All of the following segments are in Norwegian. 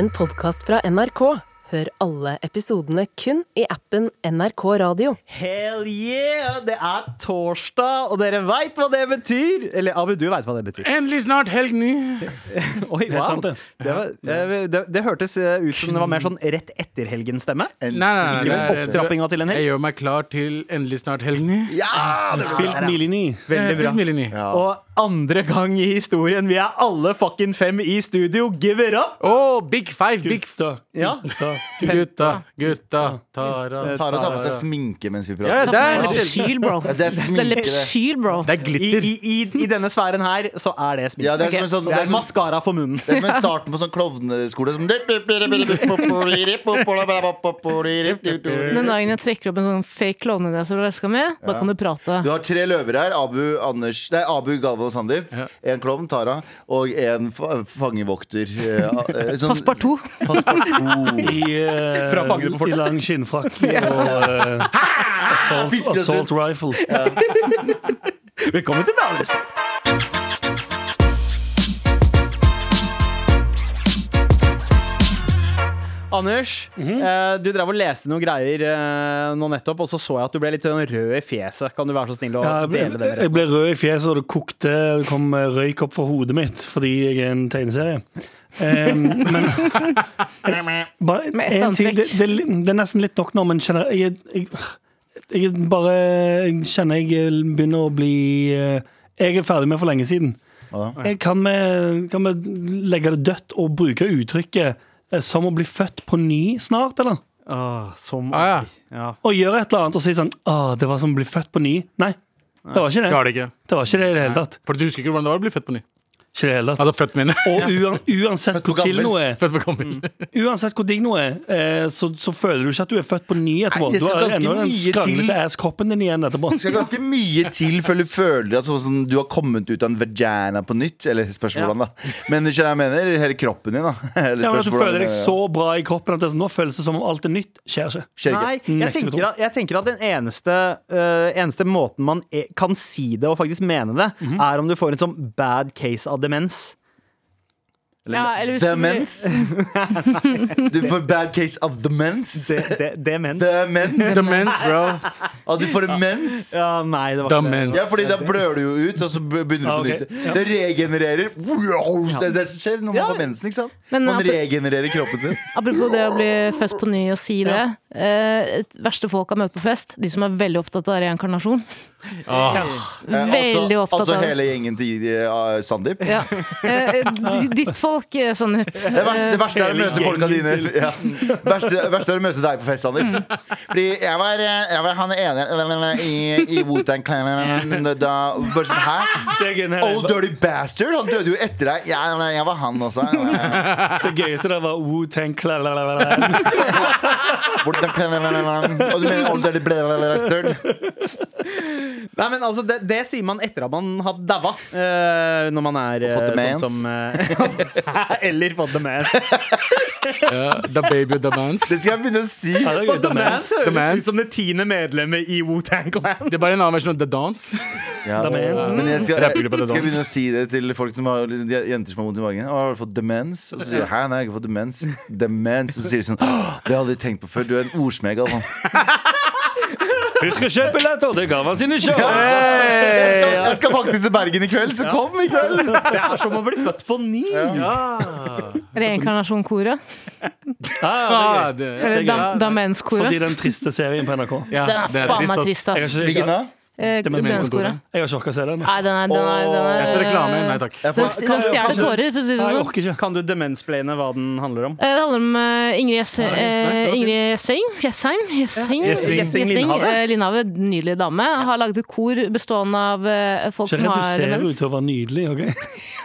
en podkast fra NRK. Hør alle episodene kun i appen NRK Radio. Hell yeah! Det er torsdag, og dere veit hva det betyr! Eller Abu, du veit hva det betyr. Endelig snart helg ny. Oi, wow. sant, det. Det, var, det, det, det hørtes eh, ut som det var mer sånn rett etter helgen-stemme. Nei, nei, nei, Ikke opptrappinga til en helg. Jeg gjør meg klar til endelig snart helg ny. Ja! Det var Fylt Milini. Veldig bra. Ja. Og andre gang i historien, vi er alle fucking fem i studio. Give it up! Oh, big five, big Gutta. Ja. Gutta. Gutta, gutta, Tara Tara tar på seg sminke mens vi prater. ja, det er Lepsyl, bro. Det er Det sminke, det. lepsyl, bro. Det er I, glitter. i, i, I denne sfæren her så er det sminke. Ja, det er sånn det det er er maskara for munnen. det er som en starten på sånn klovneskole. Som Den dagen jeg trekker opp en sånn fake klovnenese over veska mi, da kan du prate. Du har tre løver her. Abu, Anders, nei, Abu Galvan og Sandeep. En klovn, Tara, og en fangevokter. eh, eh, sånn- Passepartout. I, eh, Fra fangene på fortet. I lang skinnfrakk og eh, assault, assault rifle. Velkommen til Med all respekt. Anders, eh, du drev og leste noen greier eh, nå nettopp, og så så jeg at du ble litt sånn rød i fjeset. Kan du være så snill å Ja, dele det med jeg ble rød i fjeset, og det kokte. Det kom røyk opp fra hodet mitt fordi jeg er en tegneserie. Um, men bare Med en ting, det, det, det er nesten litt nok nå, men kjenner, jeg, jeg, jeg bare Jeg kjenner jeg begynner å bli eh, Jeg er ferdig med for lenge siden. Jeg kan vi, kan vi legge det dødt og bruke uttrykket som å bli født på ny snart, eller? Åh, som Ah, ja. ja. Og gjøre et eller annet og si sånn ah, det var som å bli født på ny. Nei, det var ikke Det det. har det. Det var ikke det i det hele tatt. For du husker ikke hvordan det var å bli født på ny? Ikke det hele tatt. Altså født mine. Og uan, uansett hvor chill noe er, Født på gammel. Uansett hvor digg noe er, eh, så, så føler du ikke at du er født på ny etterpå. Nei, det Du skal har ganske ennå den mye til. skranglete ass-kroppen din igjen etterpå. Det skal ganske mye til før du føler at sånn, du har kommet ut av en vagina på nytt. Eller spørs Ja. hvordan, da. Men du skjønner hva jeg mener? Hele kroppen din, da. Eller Ja, men at du hvordan- føler deg så bra i kroppen at det, er sånn, nå føles det som om alt er nytt. Skjer ikke. Skjer ikke. Nei, jeg Nekter tenker, at, jeg tenker at den eneste, øh, eneste måten man e kan si det og faktisk mene det, Mhm. er om du får en sånn bad case av demens. Ja, eller hvis du blir- Demens. Du får bad case of the mens. De, de, demens. Demens. Demens, bro. Ja, du får demens. mens. Ja, nei, det var ikke det. Demens. Ja, fordi da blør du jo ut, og så begynner du på Ah, ok. nytt. Det regenererer. Det er det som skjer når man får mensen. ikke sant? Men, Man apro- regenererer kroppen sin. Apropos det å bli født på ny og si det. Eh, verste folk har møtt på fest, de som er veldig opptatt av reinkarnasjon. Eh, Veldig altså, opptatt altså av hele gjengen til uh, Sandeep. Ja. Eh, ditt folk, Sandeep. Det verste, det verste er å møte folka dine. Ja. Verste, verste er å møte deg på fest, Sandeep. Fordi jeg var, eh, jeg var han ene i, i Wu-Tang Clan da Bare sånn, her. Er- Old dirty bastard! Han døde jo etter deg. Ja, jeg var han også. det gøyeste der var Wu-Tang Clan. Og du mener old ble bastard? Nei, men altså, det, det sier man etter at man har daua. Uh, når man er uh, fått demens. sånn som uh, Eller fått demens. Ja, the baby demens. the mans. Det skal jeg begynne å si. Ja, det gøy, demens høres ut som det tiende medlemmet i Wu-Tang Clan. Det er bare en annen versjon av The Dance. Ja. Men jeg skal, jeg, skal jeg begynne å si det til folk som har jenter som har vondt i magen. Å, har du fått demens? Og så sier jeg hæ, nei, jeg har ikke fått demens. Demens. Og så sier de sånn Det har jeg aldri tenkt på før. Du er en ordsmeg av han. Husk å kjøpe billetter til Gavan sine show! Jeg skal, jeg skal faktisk til Bergen i kveld, så kom i kveld! Det er som å bli født på ny. Reinkarnasjonkoret. Ah, Ah, det er. Eller dam Fordi den triste serien på NRK. ja, Den er faen meg trist, ass. Hvilken da? Eh, jeg har ikke orka å se den. Nei, den er, den er, den er Jeg ser reklame. Nei takk. Jeg Den, st- den stjeler tårer, for å si det Nei, jeg sånn. orker ikke. Kan du demensplaine hva den handler om? Eh, Det handler om eh, Ingrid Jess- nice, eh, det var Ingrid Jessing. Jessheim. Jessing. Jessing. Jessing Lindhave. eh, Lindhave, nydelig dame. Har laget et kor bestående av eh, folk Ikke som har reduserer ut til å være nydelig. ok?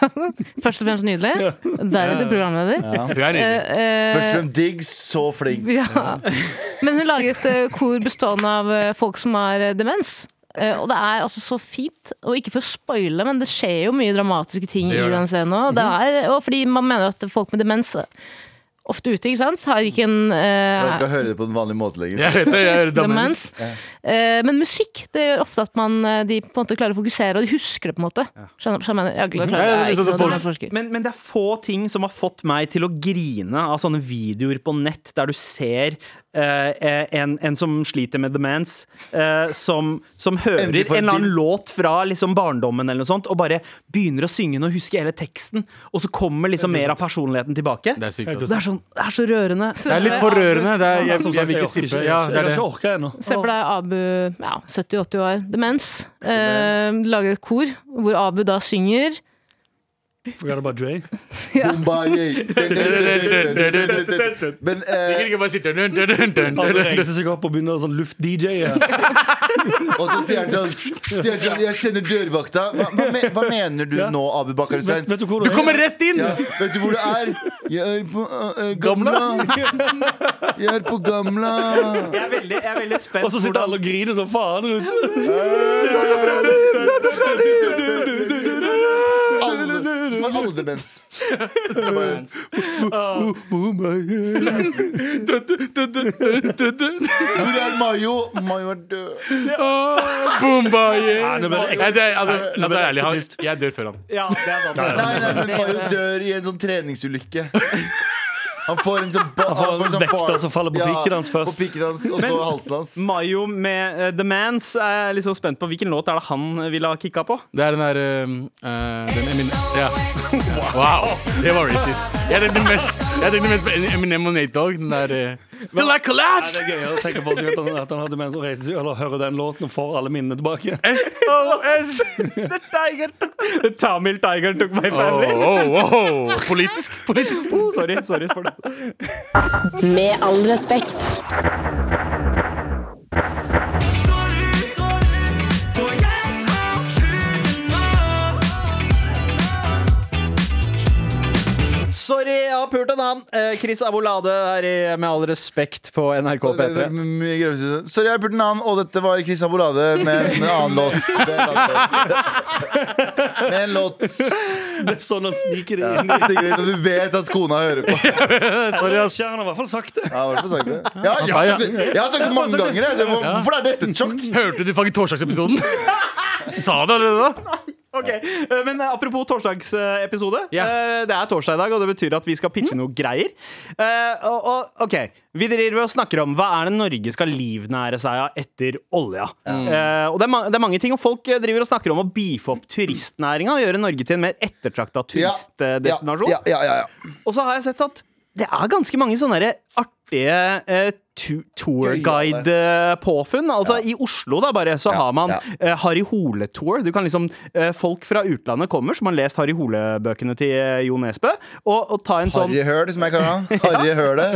Først og fremst nydelig. Deretter programleder. Hun er nydelig. Eh, Først og fremst digg, så flink. ja. Men hun lager et eh, kor bestående av eh, folk som har eh, demens. Eh, og det er altså så fint, og ikke for å spoile, men det skjer jo mye dramatiske ting Det i den scenen òg. Det er- Og fordi man mener at folk med demens ofte ute, ikke sant? Har ikke en Jeg eh, kan høre det på den vanlige måten lenger. Jeg vet det, jeg hører demens. demens. Uh, men musikk det gjør ofte at man, eh, de på en måte klarer å fokusere, og de husker det. på en måte Skjønner, skjønner jeg, jeg, klarer, Ja, ja, det jeg, ikke som noe folk- Men, men det er få ting som har fått meg til å grine av sånne videoer på nett der du ser eh, en, en som sliter med demens, eh, som, som hører en eller annen låt fra liksom barndommen eller noe sånt, og bare begynner å synge den og husker hele teksten, og så kommer liksom mer av personligheten tilbake. Det er sykt. Det er, sånn, det er så rørende. Det er litt for rørende. Det er, jeg, jeg, jeg vil ikke sippe. Ja, det er det. Se for deg Abu, ja, 70-80 år, demens. Eh, lager et kor hvor Abu da synger. Forgot about Dre. Bombay. Men eh, Sikkert ikke bare sitter Alle reiser seg opp og begynner sånn luft-DJ. Og så sier han sånn, sånn Jeg kjenner dørvakta. Hva, hva, me, hva mener du Ja. nå, Abu Bakar Hussein? du kommer er? rett inn! Ja, vet du hvor du er? Jeg er på uh, Gamla. Jeg er på Gamla. Jeg er veldig, jeg er veldig spent Og så sitter alle og griner som faen rundt. Alle demens. Hvor er Mayo? Mayo er død. Boomba, yeah. det ble Nei, er, altså, jeg dør før han. Ja, det er sant. Nei, nei, men Mayo dør i en sånn treningsulykke. Han får en sånn ba- Han får en sånn bar- som faller på pikken hans først. På pikken hans, og så halsen hans. Mayo med eh, The Mans er jeg så spent på hvilken låt er det han ville ha kicka på. Det er den der um, uh, den Emin ja. Wow, det var racist. Jeg tenkte mest Jeg tenkte mest på Eminem og Nate Dogg. Den der uh, Till I collapse! Ja, det er gøy å tenke på seg at han, hadde mens han reiser seg Eller høre den låten og får alle minnene tilbake. SOS! The Tiger took The Tamil Tiger took my Oh, family. oh, oh. Politisk. Politisk. Oh, sorry, sorry for det. Med all respekt. Sorry, jeg har pult en annen. Eh, Chris Abolade her i Med all respekt på NRK P3. Mye grøvelse. Sorry, jeg har pult en annen, og dette var Chris Abolade med en annen låt. Med en låt. Det er sånn han sniker det Ja, inn. i- inn, og du vet at kona hører på. Sorry, ass. Han har i hvert fall sagt det. Ja, det for sagt det? Ja, jeg, har sagt det. jeg har sagt det mange ganger. jeg. Hvorfor er dette et sjokk? Hørte du faktisk torsdagsepisoden? Sa du allerede da? Ok, eh, men eh, Apropos torsdagsepisode. Eh, Det er torsdag i dag, og det betyr at vi skal pitche noe greier. Eh, og, og, ok, Vi driver og snakker om hva er det Norge skal livnære seg av etter olja. Mm. og det er, det er mange ting, og Folk driver og snakker om å beefe opp turistnæringa og gjøre Norge til en mer ettertrakta turistdestinasjon. Ja, ja, ja, ja. Og så har jeg sett at det er ganske mange sånne artige tourguide-påfunn. Altså I Oslo da bare så Ja, har man ja. uh, Harry Hole-tour. Du kan liksom uh, Folk fra utlandet kommer som har lest Harry Hole-bøkene til uh, Jo Nesbø, og, og ta en sånn Harry Høl, som jeg kaller han. Harry Høle.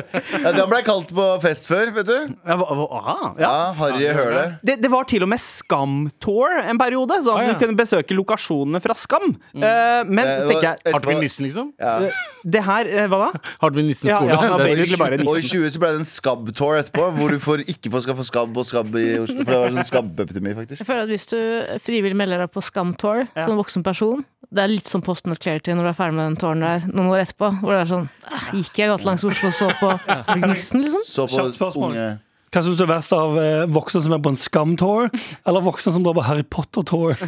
Ja, det ble kalt på fest før, vet du. Ja, hva- hva- aha, ja. Ja, Harry Høle. Det, det var til og med Skam-tour en periode, så Ah, ja. du kunne besøke lokasjonene fra Skam. Eh, men det, så tenker jeg Hartvig Nissen, liksom? Ja. Det her eh, Hva da? Hartvig Nissen skole. ja, Og i nissen. 20 så ble det en skabb-tour etterpå, hvor du får, ikke får skal få skabb og skabb i Oslo. For det var sånn skabbepidemi, faktisk. Jeg føler at Hvis du frivillig melder deg på Skamtour ja. som voksen person Det er litt som Posten Clarity når du er ferdig med den tårnen der noen år etterpå. Hvor det er sånn "Ah, Gikk jeg gatelangs Oslo og så på Gnisten, liksom? Så på unge Hva syns du er verst av eh, voksne som er på en Skam-tour, eller voksne som drar på Harry Potter-tour?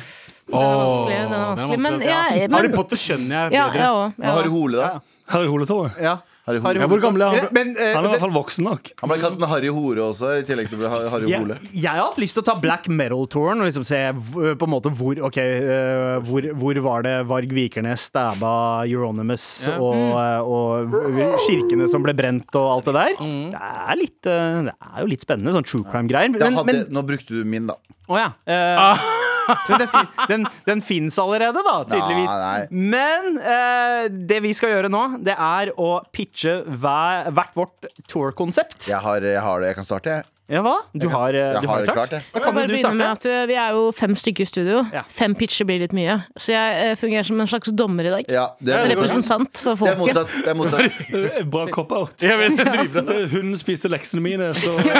Det er vanskelig. Er. Men. Harry Potter skjønner jeg ja, bedre. jeg òg. Men Harry Hole, da? Harry Hole-tour? Ja. Harry Hole. Ja, hvor gammel er han? Men, eh, Han er i hvert fall voksen nok. Han ble kalt en Harry Hore også, i tillegg til å bli Har- Harry Hole. Jeg, jeg har hatt lyst til å ta black metal-touren og liksom se v- på en måte hvor Ok, eh, hvor, hvor var det Varg Vikernes stabba Euronymous Ja. og, eh, og kirkene som ble brent og alt det der? Det er litt eh, Det er jo litt spennende, sånn true crime-greier. Da Men, hadde, men nå brukte du min, da. Å ja. eh, så den, den, den fins allerede, da, tydeligvis. Nei, nei. Men eh, det vi skal gjøre nå, det er å pitche hver, hvert vårt tour-konsept. Jeg har, jeg har det. Jeg kan starte, jeg. Ja, hva? Du har, eh, du har klart? klart, jeg. Kan du starte? med at Vi er jo fem stykker i studio. Ja. Fem pitcher blir litt mye. Så jeg eh, fungerer som en slags dommer i dag. Ja, det er. Representant for Det er folket. mottatt. Det er mottatt. Bra cop-out. Jeg vet, dritbra. Hunden spiste leksene mine, så Ja,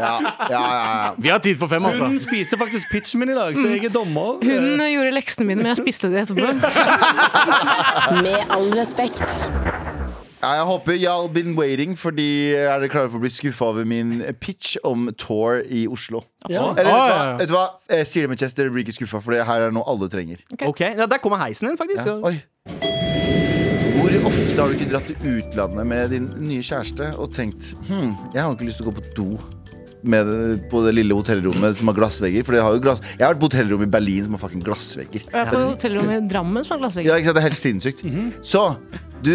ja, ja, ja. Vi har tid for fem, altså. Hunden spiste faktisk pitchen min i dag, så jeg er dommer. Hun gjorde leksene mine, men jeg spiste de etterpå. Med all respekt. Ja, jeg håper y'all been waiting, fordi er dere klare for å bli skuffa over min pitch om tour i Oslo? Ja. Eller vet du Ah, hva? Vet du hva? Jeg sier det med Chester, dere blir ikke skuffa, for det her er noe alle trenger. Ok, ja, Der kommer heisen din, faktisk. Ja. Oi. Hvor ofte har du ikke dratt til utlandet med din nye kjæreste og tenkt hm, jeg har ikke lyst til å gå på do med det, på det lille hotellrommet som har glassvegger? For det har jo glass Jeg har vært på hotellrom i Berlin som har fucking glassvegger. Jeg er på hotellrommet i Drammen som har glassvegger. Ja, ikke sant? Det er helt sinnssykt. Så du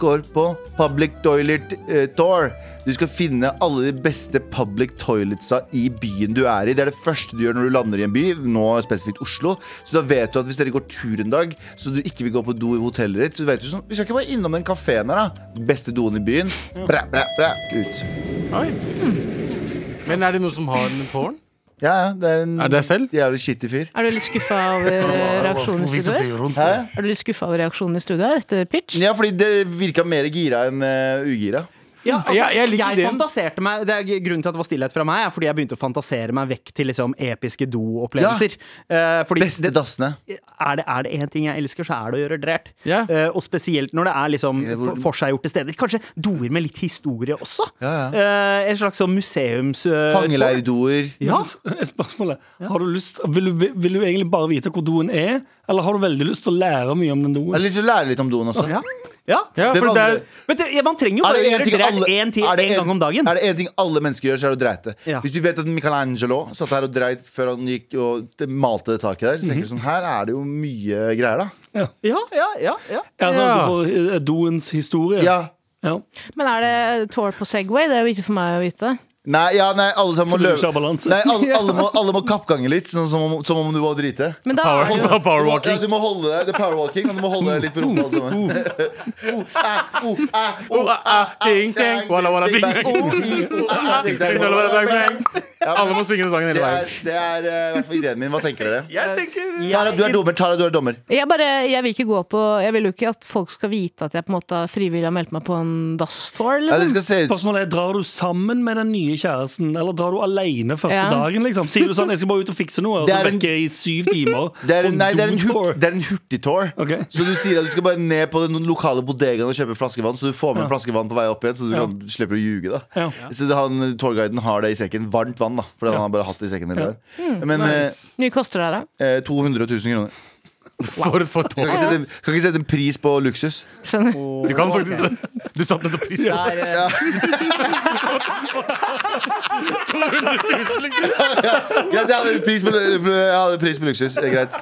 går på public toilet eh, tour. Du skal finne alle de beste public toiletsa i byen du er i. Det er det første du gjør når du lander i en by, nå spesifikt Oslo. Så da vet du at hvis dere går tur en dag, så du ikke vil gå på do i hotellet ditt, så vet du sånn Vi skal ikke bare innom den kafeen her, da. Beste doen i byen. Bræ, bræ, bræ. Ut. Oi. Men er det noe som har en tårn? Ja, ja. Det er en Er det selv? jævlig skittig fyr. Er du litt skuffa over eh, reaksjonen i studioet? Hæ? Er du litt skuffa over reaksjonen i studioet her etter pitch? Ja, fordi det virka mer gira enn uh, ugira. Ja, altså, Jeg- jeg jeg fantaserte meg det er Grunnen til at det var stillhet fra meg, er fordi jeg begynte å fantasere meg vekk til liksom episke do-opplevelser. Eh, fordi Beste dassene. er det er det én ting jeg elsker, så er det å gjøre drert. Ja. Uh, og spesielt når det er liksom Ja, forseggjorte steder. Kanskje doer med litt historie også. Ja, ja. Uh, en slags sånn museums... Uh, Fangeleirdoer. Ja. Spørsmålet har du lyst, vil, du, vil du egentlig bare vite hvor doen er, eller har du veldig lyst til å lære mye om den Jeg doen? har lyst til å lære litt om doen også. Ja. Ja. Ja, det for det er, Men det, man trenger jo bare å en gjøre ting alle- én til én gang om dagen. Er det én ting alle mennesker gjør, så er det å dreite. Ja. Hvis du vet at Michelangelo satt her og dreit før han gikk og malte det taket der, så Mhm. tenker du sånn Her er det jo mye greier, da. Ja, ja, ja, ja. Ja, Ja. Du får eh, doens historie. Ja. Ja. Men er det tour på Segway? Det er jo viktig for meg å vite. Nei, ja, nei, alle sammen må løpe. Nei, alle, alle, må, alle må kappgange litt, sånn som, om- som om du var drite. Men da power, er jo Du må, ja, du må holde deg, det er powerwalking, og du må holde deg litt på rumpa. alle må synge den sangen hele Det veien. det er eh, i hvert fall ideen min. Hva tenker dere? Jeg tenker Tara, du er dommer. Tara, du er dommer. jeg, bare, jeg vil ikke gå på Jeg vil jo ikke at folk skal vite at jeg på en måte frivillig har meldt meg på en dass-tour. Liksom. ut Spørsmålet er, Drar du sammen med den nye kjæresten, eller drar du alene første Ja. dagen? liksom? Sier du sånn 'jeg skal bare ut og fikse noe', og Det så er vekker jeg i syv timer? Det er en, nei, det er en, hurt, en hurtigtour. Okay. Så du sier at du skal bare ned på den lokale bodegaen og kjøpe flaskevann, så du får med en flaske vann på vei opp igjen, så du Ja. kan slipper å ljuge. da Ja. Så det- han, Tourguiden har det i sekken. Varmt vann, da. For han har bare hatt det i sekken veien. Men Hvor mye koster det, da? eh, 200 000 kroner. For, for Kan ikke, sette, kan ikke sette en pris på luksus. Skjønner. Du kan faktisk det. Du satte nettopp pris på det. Ja, det hadde en pris på, jeg hadde pris på luksus. Det er greit.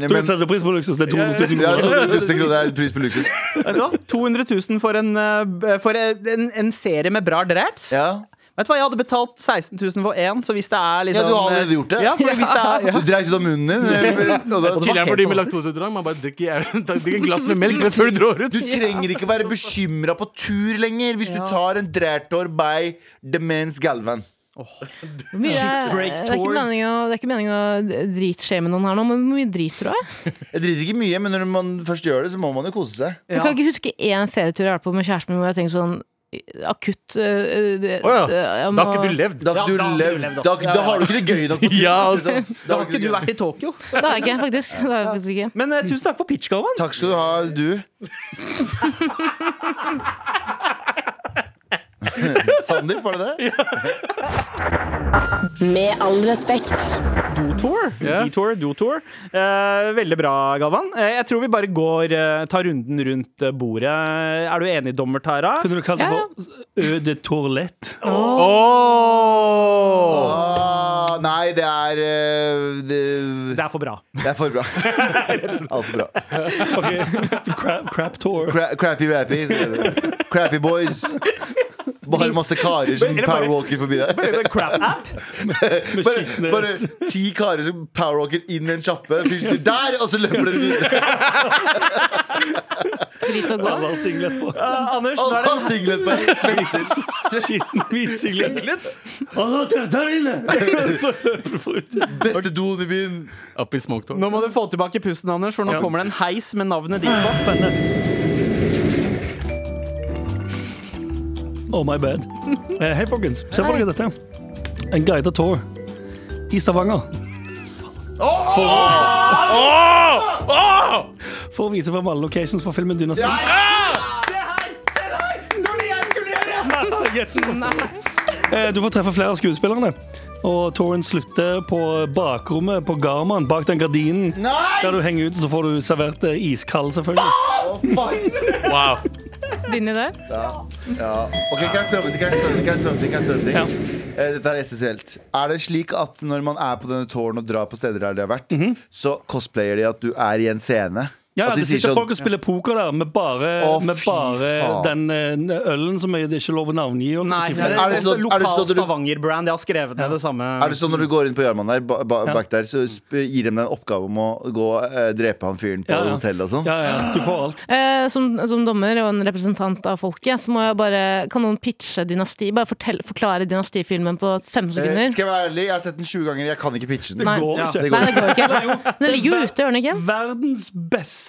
Du men setter pris på luksus. Det er 200 000 ja, kroner. 200 000 kroner er pris på luksus. vet du hva? 200 000 for en, eh, for en, en serie med bra drats. Ja. Vet du hva, Jeg hadde betalt 16 000 for én, så hvis det er liksom Ja, du har allerede gjort det? Ja, hvis det er, Du dreit ut av munnen din. eh, Chiller'n for de med laktoseutdrag. Man bare drikker drikker en glass med melk rett før du drar ut. Du trenger ikke være bekymra på tur lenger hvis du tar en Drertor by Demens Galvan. Oh. mye er, break det, er ikke meningen å, det er ikke meningen å dritshame noen her nå, men hvor mye driter du av? Jeg driter ikke mye, men når man først gjør det, så må man jo kose seg. Jeg kan ikke huske én ferietur jeg har vært på med kjæresten min hvor jeg tenkte sånn akutt øh, det- oh, ja. Da har ikke du levd. Da, Ja, da har du levd, levd, da, da har du ikke det gøy nok. Ja, altså. Da Da har ikke du vært i Tokyo. Det har jeg ikke, faktisk. Det har jeg faktisk ikke. Men uh, tusen takk for pitch, Galvan. Takk skal du ha, du. Sandeep, var det det? Med all respekt. Do-tour. Ja. D-tour. Eh, veldig bra, Galvan. Eh, jeg tror vi bare går eh, tar runden rundt eh, bordet. Er du enig, dommer Tara? Kunne du kalt det for Ø de toalett? Åh! Ah, nei, det er eh, det, Det er for bra. det er for bra. Altfor bra. Ok, crap, crap tour. Cra crappy rappy. Crappy boys. Bare masse karer som Er powerwalker forbi deg. Bare en crap-app? Bare, bare ti karer som powerwalker inn i en sjappe. Der! Og så løper dere videre. Drit og gå. Alle har singlet på. Uh, Anders, Alle er det har singlet på. Skitten hvitsinglet. der, der inne! Beste doen i byen. Nå må du få tilbake pusten, Anders, for nå Ja. kommer det en heis med navnet ditt på. Oh my bad. Eh, Hei, folkens. Se for dere dette. En guidet tour i Stavanger. For å vise fram alle locations for filmen Dynasty. Se her! Yes. Eh, Du får treffe flere av skuespillerne. Og touren slutter på bakrommet på Garman, bak den gardinen. Nei! Der du henger ut, så får du servert eh, iskald, selvfølgelig. Fuck! Wow. Din idé? Ja. ja. Ok, kan jeg spørre om en ting? Kan jeg spørre om en? Kan jeg spørre om en? Kan jeg spørre om en ting? Eh, Dette er essensielt. Er det slik at når man er på denne tårn og drar på steder der de har vært, så cosplayer de at du er i en scene? Ja, at de Det sitter sånn folk og spiller poker der med bare, Å, med fy bare faen. den eh, ølen som jeg, det er ikke lov å navngi. holdt jeg på å Nei, det er, Er det sånn- er det sånn at du- Stavanger-brand. Jeg har skrevet ned det samme. Er det sånn når du går inn på Jarman der, ba, ba, Ja. bak der, så sp gir de deg en oppgave om å gå eh, drepe han fyren på Ja, ja. hotellet og sånn? Ja, ja, du får alt. Eh, som, som dommer og en representant av folket, så må jeg bare Kan noen pitche Dynasti? Bare fortell, forklare Dynastifilmen på fem Eh, sekunder? skal jeg være ærlig, jeg har sett den 20 ganger, jeg kan ikke pitche den. Nei. Går Ja. ikke. Det Nei, det går ikke. Den ligger jo ute, gjør den ikke? Verdens beste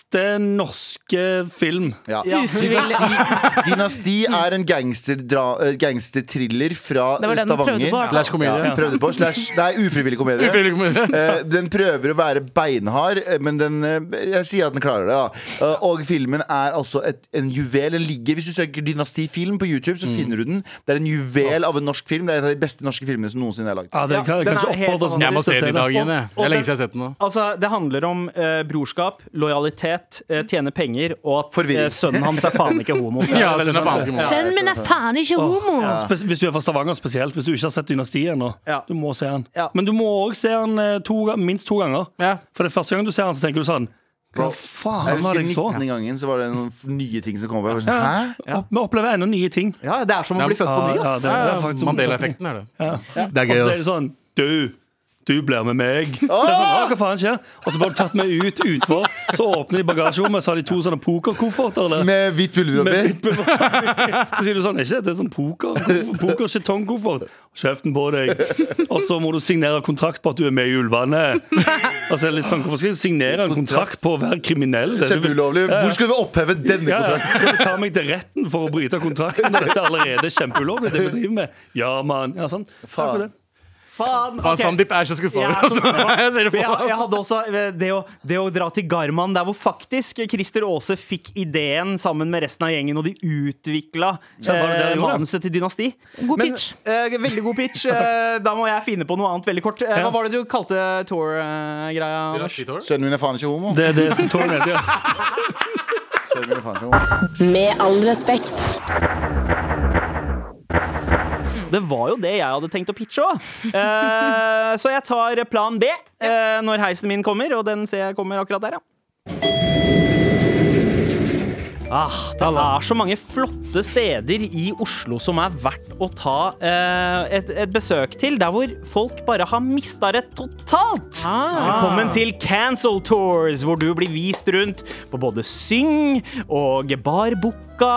norske film. Ja. Ja. Ufrivillig. Dynasti, Dynasti er en eh, gangsterthriller fra Det var den den prøvde Stavanger. på. Slash komedie. Ja, prøvde på, slash, er ufrivillig komedie. Ufrivillig komedie. Eh, den prøver å være beinhard, eh, men den, jeg sier at den klarer det. Da. Og filmen er altså et, en juvel. Den ligger, Hvis du søker Dynasti-film på YouTube, så finner du den. Det er en juvel av en norsk film. Det er en av de beste norske filmene som noensinne er lagd. Ja, det kan den kanskje Jeg må se den i dag igjen. Det er lenge siden jeg har sett den nå. Altså, Det handler om brorskap, lojalitet, eh, tjene penger, og at Forvirring. eh, sønnen hans er faen ikke homo. Ja, sånn- morsom. Sønnen min er faen ikke homo! Hvis du er fra Stavanger spesielt, hvis du ikke har sett Dynastiet ennå. Ja. Du må se han. Ja. Men du må òg se den eh, to, minst to ganger. Ja. For det første gang du ser han, så tenker du sånn Hva faen var husker det jeg så? 19. gangen så var det noen nye ting som kom opp. Jeg sånn, Hæ? Opp- Vi opplever ennå nye ting. Ja, Det er som å bli født på ny. Ja, ass. det- Ja, er faktisk Mandela-effekten er det. Ja. Det er Og gøy, så er det ass. sånn Du, du blir med meg. Så jeg sånn, hva faen skjer? Og så bare tatt meg ut utfor. Så åpner de bagasjerommet, så har de to sånne pokerkofferter. Med hvitt pulver oppi? Så sier du sånn, er ikke dette sånn poker? Poker skjetongkoffert. Kjeften på deg. Og så må du signere kontrakt på at du er med i Ulvane. Og så det litt sånn, Hvorfor skal jeg signere en kontrakt på å være kriminell? Kjempeulovlig. Hvor skal vi oppheve denne kontrakten? ja. Skal du ta meg til retten for å bryte kontrakten dette er allerede kjempeulovlig? Det vi driver med Ja, mann. Ja, sånn. Takk for det. Faen, Okay. Sandeep er så skuffa. Jeg, Jeg jeg, jeg hadde også eh, det å, det å dra til Garman, der hvor faktisk Christer Aase fikk ideen sammen med resten av gjengen, og de utvikla eh, manuset til Dynasti. God Men, pitch. eh, veldig god pitch. ja, da må jeg finne på noe annet veldig kort. Eh, hva var det du kalte Tour-greia? Sønnen min er faen ikke homo. Det er det som Tour det. Ja. Er. Med all respekt. Det var jo det jeg hadde tenkt å pitche òg. så jeg tar plan B uh, når heisen min kommer, og den ser jeg kommer akkurat der, ja. Ah, det er så mange flotte steder i Oslo som er verdt å ta eh, et, et besøk til. Der hvor folk bare har mista det totalt. Ah. Velkommen til Cancel Tours, hvor du blir vist rundt på både Syng og Barbukka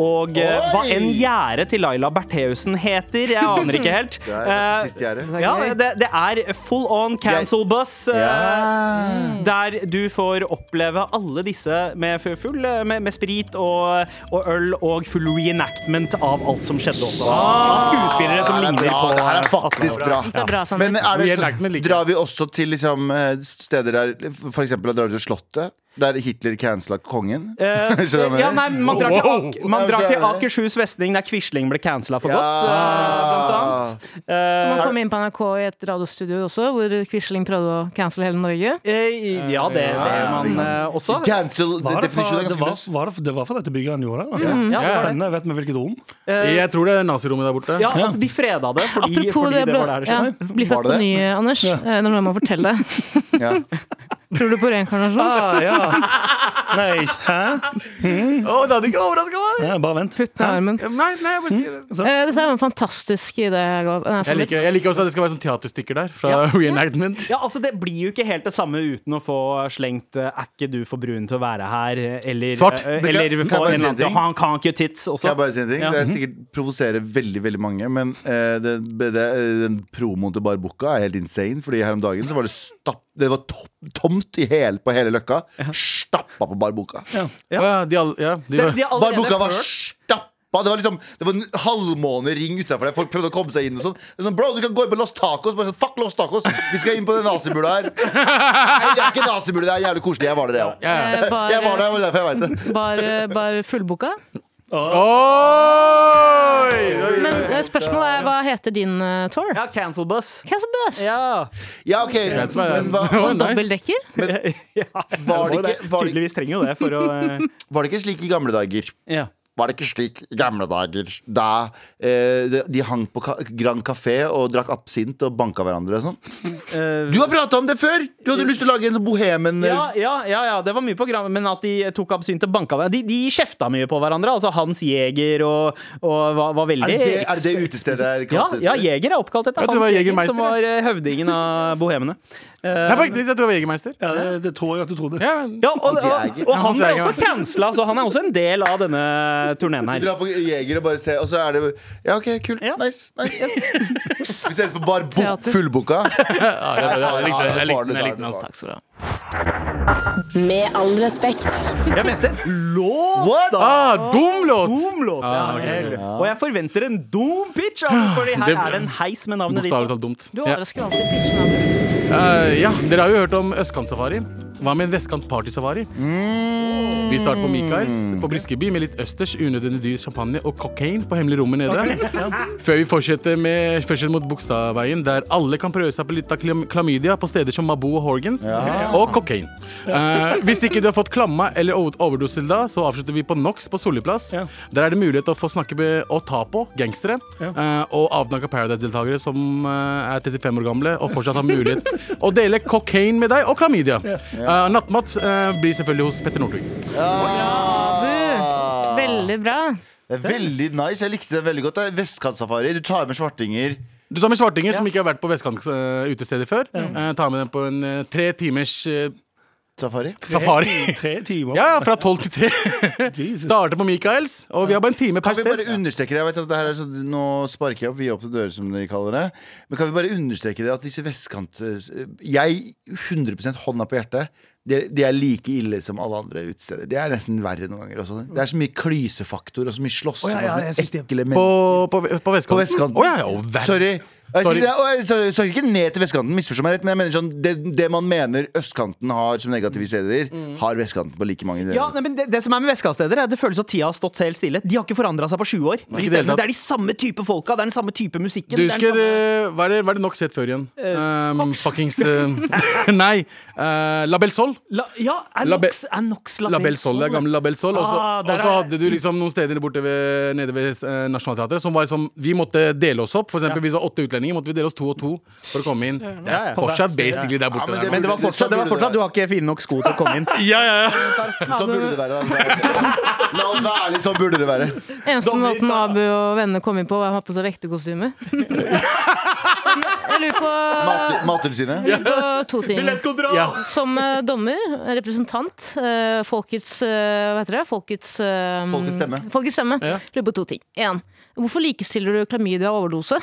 og eh, Oi! hva enn gjerdet til Laila Bertheussen heter. Jeg aner ikke helt. Det er det Eh, siste. Er ja, det, det er full on cancel bus. yeah. Ja. Der du får oppleve alle disse med full eh, med, med sprit og, og øl og full reenactment av alt som skjedde også. Av skuespillere som Det er ligner bra. på Det her er faktisk bra. Sander. Men er det, så, drar vi også til liksom, eh, steder der eksempel drar vi til Slottet, der Hitler cancela kongen? Eh, ja, nei, man drar til, Ak man drar til. Akershus festning, der Quisling ble cancela for Ja. godt. eh, blant annet. Eh, Man kom inn på NRK i et radiostudio også, hvor Quisling prøvde å cancele hele Norge. eh, ja, det, det gjør man uh, også. Cancel det, for, er det, ganske var, løs. var det, det var for dette bygget han gjorde det? Ja, det var det. Vet vi hvilket rom? Uh, Jeg tror det er nazirommet der borte. ja, altså, de freda det fordi, Apropos fordi det, det ble, var der det ja, bli født på ny, Anders. Når Det er noe jeg må fortelle. Ja. Tror du på reinkarnasjon? Ah, ja. Nei, hæ? Å, det hadde ikke overraska meg! Ja, bare vent. Putt ned armen. Nei, nei, jeg bare sier det. Mm. Eh, Dette er jo en fantastisk idé. Jeg liker, jeg liker også at det skal være sånn teaterstykker der, fra Ja. reenactment. Ja, altså Det blir jo ikke helt det samme uten å få slengt eh, 'er ikke du for brun til å være her', eller, Svart. kan- eller kan jeg få en annen? 'han kan ikke tits' også. Skal jeg bare si en ting? Ja. Det er sikkert provoserer veldig veldig mange, men uh, det, det, den promoen til Bar er helt insane. Fordi her om dagen så var det stapp Det var to tomt i hel, på hele Løkka. Stappa på barboka Barboka Ja. Ja, de alle, ja, de Så var, de har allerede Bukka var hørt- stappa. Det var liksom Det var en halvmånering utafor der. Folk prøvde å komme seg inn. og sånn Det er sånn, Bro, du kan gå inn på Los Tacos. Bare sånn, Fuck Los Tacos! Vi skal inn på den nazibula her. Nei, det er ikke nazibula, det er jævlig koselig. Jeg var der, jeg òg. ja, ja. Eh, Jeg var der, det var derfor jeg veit det. Bare, bar fullboka. Oi! Men spørsmålet er hva heter din uh, tour? Ja, cancel bus. Cancel Bus? Ja. Ja, ok, men hva, Oh, nice. Dobbeltdekker? ja. Var det ikke- var det- Tydeligvis trenger jo det for å eh, var det ikke slik i gamle dager? Ja. Var det ikke slik i gamle dager da eh, de, hang på ka Grand Café og drakk absint og banka hverandre og sånn? Du har prata om det før! Du hadde lyst til å lage en sånn bohemen eh, Ja, ja, ja, ja, det var mye på Grand men at de tok absint og banka hverandre. De, de kjefta mye på hverandre. Altså Hans Jæger og, og var, var veldig Er det er det, det utestedet er Ja, ja, Jæger er oppkalt etter Hans Jæger, som var eh, høvdingen av bohemene. Eh, Nei, på ekte vis, jeg tror jeg var Jegermeister. Ja, det, det tror jeg at du trodde. Ja, men- ja, og, og, og han ble også cancela, så han er også en del av denne turneen Du her. drar på Jeger og bare ser, og så er det Ja, OK, kult. Ja. Nice. nice. Vi ses på bar bo- fullboka. Ja, det, det, jeg likte det. Likte den, Ja, altså. Takk skal du ha. Med all respekt. Jeg mente låt! da! Ah, dum låt! Dum låt. Ja, okay. ja. Og jeg forventer en dum pitch, altså, fordi her Det- er det en heis med navnet ditt. Bokstavelig talt dumt. Du overrasker alltid pitchen Uh. Eh, ja, dere har jo hørt om østkantsafari. Hva med en vestkant partysafari? Vi starter på Michaels på Briskeby med litt østers, unødvendig dyr champagne og cocaine på hemmelig rommet nede. Før vi fortsetter med førsel mot Bogstadveien, der alle kan prøve seg på litt av klamydia på steder som Mabo og Horgans, og cocaine. Uh, hvis ikke du har fått klamma eller overdose til da, så avslutter vi på Nox på Solli plass. Ja. Der er det mulighet til å få snakke med og ta på gangstere eh, og avdanka Paradise-deltakere som uh, er 35 år gamle og fortsatt har mulighet å dele cocaine med deg og klamydia. Eh, nattmat uh, blir selvfølgelig hos Petter Northug. Ja. Veldig bra. Det er veldig nice. Jeg likte det veldig godt. Det er Vestkantsafari. Du tar med svartinger. Du tar med svartinger som ikke har vært på vestkantutesteder uh, utesteder før. Eh, tar med dem på en eh, tre timers eh, Safari. safari. Tre timer. Ja, ja, fra tolv til tre. Starter på Michaels, og vi har bare en time per Kan vi bare understreke det? Jeg vet at det her er så, Nå sparker jeg opp vide opp til dører, som de kaller det. Men kan vi bare understreke det at disse vestkant... Jeg, 100% hånda på hjertet, de, de er like ille som alle andre utesteder. Det er nesten verre noen ganger også. Det er så mye klysefaktor og så mye slåssing oh, ja, ja, ekle mennesker. på, på vestkant. På vestkanten. Oh, ja, ver- Sorry. Jeg jeg sorry, sorry, ikke ned til vestkanten, misforstå meg rett, men jeg mener sånn det, det man mener østkanten har som negative steder, har vestkanten på like mange. Ja, nei, men det, det som er med vestkantsteder, er at det føles som tida har stått helt stille. De har ikke forandra seg på 20 år. De det stedene, det er de samme type folka, det er den samme type musikken. Du det er husker samme- eh, Hva er det, hva er det nok sett før igjen? Um, fuckings uh, Nei. Uh, La Belle Sol. La, ja, er La Nox, er Nox La, La Belle Sol, det er gamle La Belle Sol. Og så Ah, er- hadde du liksom noen steder borte ved, nede ved uh, Nationaltheatret som var liksom Vi måtte dele oss opp. For eksempel hvis vi så åtte utlendinger, måtte vi dele oss to og to for å komme inn. Det er fortsatt basically der borte. Ja, men der. det- Men det var fortsatt, det var fortsatt du har ikke fine nok sko til å komme inn. Ja, ja, ja. Sånn burde det være. La oss være ærlige, sånn burde det være. Eneste måten Abu og vennene kom inn på, var å ha på seg vekterkostyme. Jeg lurer på, Mat- Mattilsynet. to ting. Ja. Som eh, dommer, representant, eh, folkets eh, Hva heter det? Folkets Folkets stemme. Folkets stemme. Ja. Lurer på to ting. Én. hvorfor likestiller du klamydia og overdose?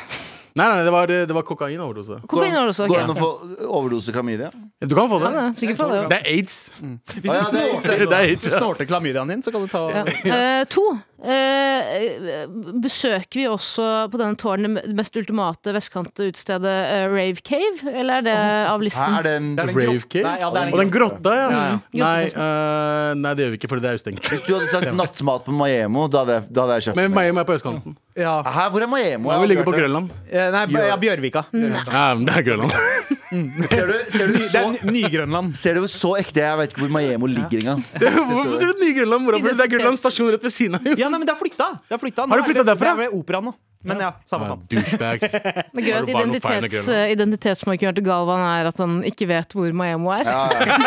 Nei, nei, det var, det var kokainoverdose. Kokainoverdose, Går det an ok. å få overdose klamydia? Du kan få det. Ja, sikkert for det. Det er aids. Hvis Å, ja, du det er- snorter, Det er aids. hvis du snorter klamydiaen din, så kan du ta Ja. Eh, to. Eh, besøker vi også på denne tårnen det mest ultimate vestkantutstedet uh, Rave Cave? Eller er det av listen? Er det en Det er Rave Cave? Nei, ja, det er en Og den grott. grotta, ja. Ja, ja. Nei, eh, nei, det gjør vi ikke, fordi det er jo stengt. Hvis du hadde sagt nattmat på Maiemo, da hadde jeg, da hadde jeg kjøpt Men. Miami er på østkanten. Ja. Hæ, hvor er Maemo? Ja, Jeg vi ligger på aldri hørt Grønland. Eh, Nei, ja, Bjørvika. Ja, men det er Grønland. det. Ser du, ser du Det er Ny- Ny-Grønland. Ser du så ekte Jeg vet ikke hvor Maemo ligger engang. Hvorfor sier du Ny-Grønland? Mora? Det er Grønland stasjon rett ved siden av. jo. Ja, nei, men det er flytta! Det er flytta. Nå Har du flytta derfra? Det er ved operaen nå. Men ja, samme faen. Douchebags. Det er gøy at identitets, Grønland? identitetsmarkøren til Galvan er at han ikke vet hvor Maemo er. Ja, ja.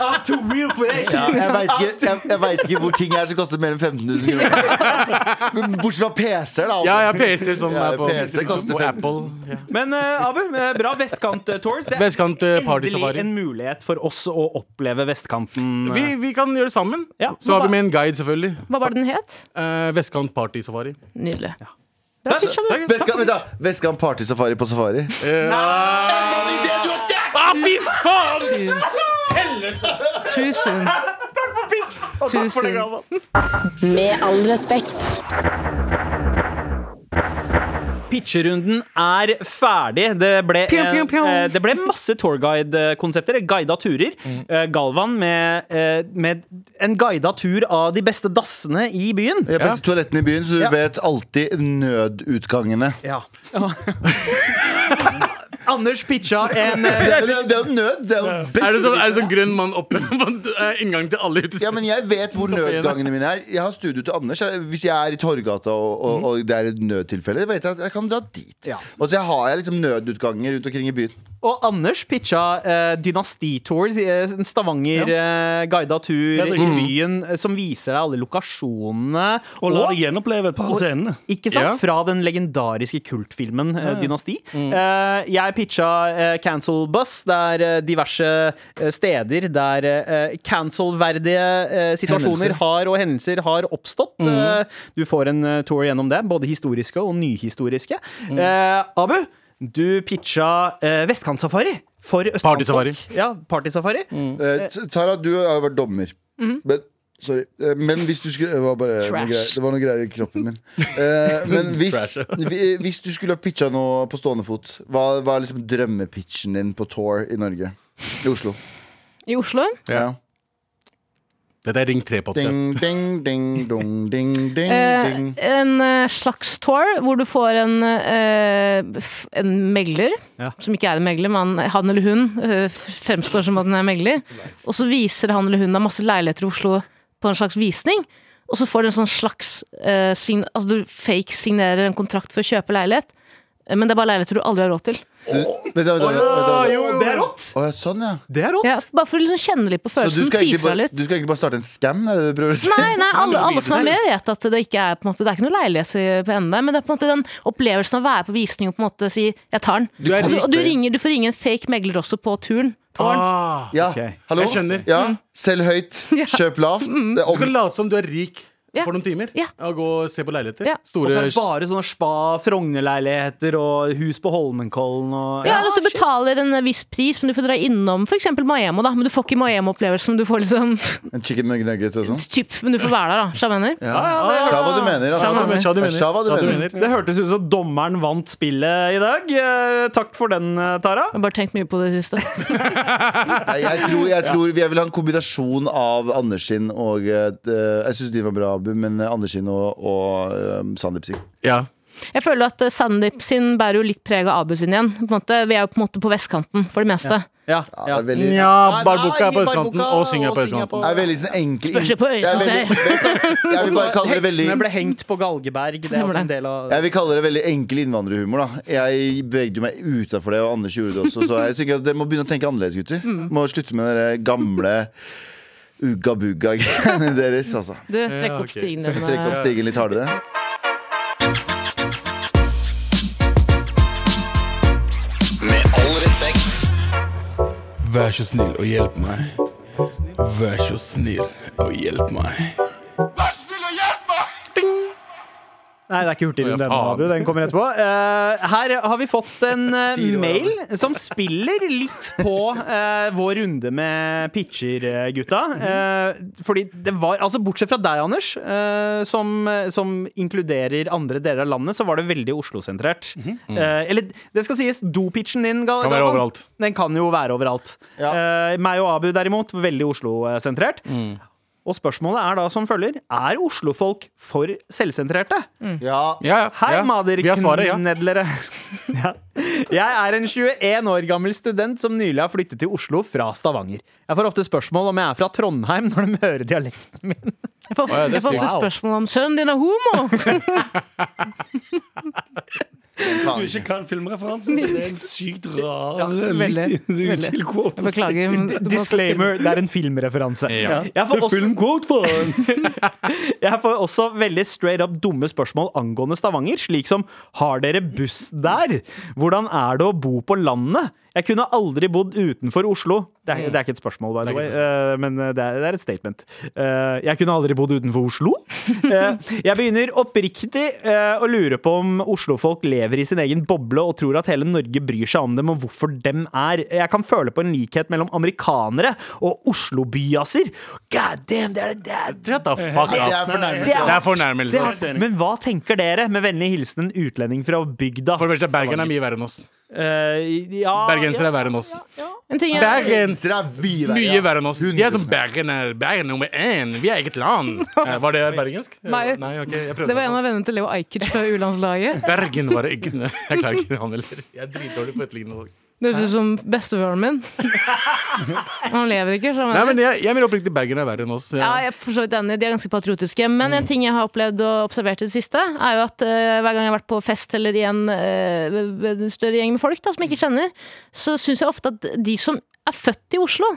Ah, too real for that Ja, jeg veit ikke, jeg, jeg vet ikke hvor ting er som koster mer enn 15 000 kroner. Men Bortsett fra PC-er, da. Ja, ja, PC som Ja, er på, PC koster på 15 Apple. Ja. Men eh, Abu, eh, bra vestkant-tours. Det er Vestkant eh, Party endelig Safari. en mulighet for oss å oppleve vestkanten. Vi, vi kan gjøre det sammen. Ja. Så har vi med en guide, selvfølgelig. Hva var det den het? Eh, Vestkant Party Safari. Nydelig. Ja. han pitch, Abu. Vestkant, vent da, Vestkant Party Safari på safari. Ah, fy faen! Soon. takk for Too soon. Med all respekt. Pitcherunden er ferdig. Det ble, Pjong, pjong, pjong. eh, det ble masse tourguide-konsepter. Guida turer. Eh, Galvan med, eh, med en guida tur av de beste dassene i byen. De beste toalettene i byen, så du Ja. vet alltid nødutgangene. Ja. Anders pitcha en eh, Det er, jo nød! Det er jo best. Er det sånn, er det sånn grønn mann oppe på eh, inngang til alle utesteder? Ja, men jeg vet hvor nødgangene mine er. Jeg har studio til Anders. Hvis jeg er i Torgata og, og, og det er et nødtilfelle, vet jeg at jeg kan dra dit. Ja. Og så har jeg liksom nødutganger rundt omkring i byen. Og Anders pitcha eh, Dynasti-tours, eh, en Stavanger-guida tur Ja, det er i byen eh, som viser deg alle lokasjonene. Og la deg gjenoppleve et par av scenene. Ikke sant? Ja. Fra den legendariske kultfilmen eh, Dynasti. Eh, jeg pitcha eh, Cancel Bus. Det er eh, diverse eh, steder der eh, cancel-verdige eh, situasjoner har, og hendelser har oppstått. Eh, du får en eh, tour gjennom det, både historiske og nyhistoriske. Eh, Abu, du pitcha eh, Vestkantsafari. For Partysafari. Ja, partysafari. Eh, T- Tara, du har vært dommer. Men, sorry. Eh, men hvis du skulle Det var bare noe Trash. greier, det var noe greier i kroppen min. Eh, men hvis, Trash. vi- hvis du skulle ha pitcha noe på stående fot, hva hva er liksom drømmepitchen din på tour i Norge? I Oslo. I Oslo? Ja. Dette er Ring 3-podkast. Ding, ding, ding, dong, ding, ding, Eh, en eh, slags tour hvor du får en, eh, en megler, Ja. som ikke er en megler, men han eller hun eh, fremstår som at den er megler. Og så viser han eller hun deg masse leiligheter i Oslo på en slags visning. Og så får du en sånn slags eh, sign, Altså du fake signerer en kontrakt for å kjøpe leilighet, eh, men det er bare leiligheter du aldri har råd til. Det er rått! Sånn, ja. Det er rått. Ja, bare for å liksom kjenne litt på følelsen. skal, egentlig bare, litt. du skal egentlig bare starte en scam? Er det det du prøver å si? Nei, nei, alle, alle som er med vet at det ikke er på en måte, Det er ikke noe leilighet på enden der, men det er på en måte den opplevelsen av å være på visning og på en måte si 'jeg tar den'. Du og, du, og du, ringer, du får ringe en fake megler også på turen. Tårn. Ah, Ja, Ok. hallo? Jeg skjønner. Ja, Selg høyt, kjøp lavt. Er du skal late som du er rik Ja. for noen timer Ja. og gå og se på leiligheter. Ja. Og så er det bare sånne spa, Frogner-leiligheter og hus på Holmenkollen og Ja, eller at du betaler en viss pris, men du får dra innom f.eks. Maemo. da Men du får ikke Maemo-opplevelsen, men du får liksom en chicken nugget og sånn. typ, Men du får være der, da. Sja du? Ja. Sja hva du mener, sa du Ja, sa hva du mener. Det hørtes ut som dommeren vant spillet i dag. Eh, Takk for den, eh, Tara. Jeg har bare tenkt mye på det siste. Nei, jeg, tror, jeg tror jeg vil ha en kombinasjon av Anders sin og eh, Jeg syns din var bra, Abu, men eh, Anders sin og, og eh, Sandeep sin. Ja. Jeg føler at eh, Sandeep sin bærer jo litt preg av Abu sin igjen. På en måte, vi er jo på en måte på vestkanten for det meste. Ja, Ja, ja. veldig, ja Nei, er på østkanten, og Synger er på østkanten. Det er veldig sånn enkel Spørs på øyet som ser. Jeg vil bare kalle det veldig Heksene ble hengt på Galgeberg. Det er også en del av jeg vil kalle det veldig enkel innvandrerhumor. da Jeg bevegde meg utafor det, og Anders gjorde det også. Så jeg tenker at dere må begynne å tenke annerledes, gutter. Må slutte med den gamle ugga-bugga-greiene deres. Altså. Du, trekk opp stigen Trekk opp stigen litt hardere. Med all respekt. Vær så snill og hjelp meg. Vær så snill og hjelp meg. Nei, det er ikke Hurtigrunde Å, ja, ennå, faen. Abu. Den kommer etterpå. Uh, her har vi fått en uh, mail som spiller litt på uh, vår runde med pitcher, gutta. Eh, fordi det var Altså, bortsett fra deg, Anders, som, som inkluderer andre deler av landet, så var det veldig Oslo-sentrert. Eh, eller det skal sies, dopitchen din Gal- Kan være overalt. Den kan jo være overalt. Ja. Meg og Abu derimot, veldig Oslo-sentrert. Og spørsmålet er da som følger Er Oslo-folk for selvsentrerte? Ja, Ja, ja. Hei, ja. Maderknedlere. ja. Jeg er en 21 år gammel student som nylig har flyttet til Oslo fra Stavanger. Jeg får ofte spørsmål om jeg er fra Trondheim når de hører dialekten min. Jeg får, jeg får ofte spørsmål om sønnen din er homo! Du ikke kan filmreferansen, det er en sykt rar veldig, litt veldig. quote. Beklager. Disclaimer, det er en filmreferanse. Ja. Jeg, får også, jeg får også veldig straight up dumme spørsmål angående Stavanger, slik som Har dere buss der? Hvordan er det å bo på landet? Jeg kunne aldri bodd utenfor Oslo. Det er, det er ikke et spørsmål, by the way, eh, men eh, det er, det er et statement. Eh, jeg kunne aldri bodd utenfor Oslo. Eh, jeg begynner oppriktig eh, å lure på om Oslo-folk lever i sin egen boble og tror at hele Norge bryr seg om dem og hvorfor dem er. Jeg kan føle på en likhet mellom amerikanere og Oslo-byaser. God damn, det er det er, the fuck Det er. Det er det fornærmelse. er, Men hva tenker dere? Med vennlig hilsen en utlending fra bygda. For det første, Bergen er mye verre enn oss. Uh, ja, Bergensere ja. er verre enn oss. Ja, Bergen er mye verre. Mye verre enn oss. De er som 100%. Bergen er Bergen nummer én. Vi er eget land. Eh, Var det bergensk? Nei. Nei okay, jeg prøvde. det var en av vennene til Leo Ajkic fra U-landslaget. Bergen var det ikke Jeg klarer ikke han heller. Jeg er dritdårlig på etterlignende folk. Det høres ut som bestefaren min. Han lever ikke, så Nei, men jeg, jeg mener oppriktig Bergen er verre enn oss. Ja, jeg er for så vidt enig. De er ganske patriotiske. Men en ting jeg har opplevd og observert i det siste, er jo at uh, hver gang jeg har vært på fest eller i en uh, større gjeng med folk da, som jeg ikke kjenner, så syns jeg ofte at de som er født i Oslo,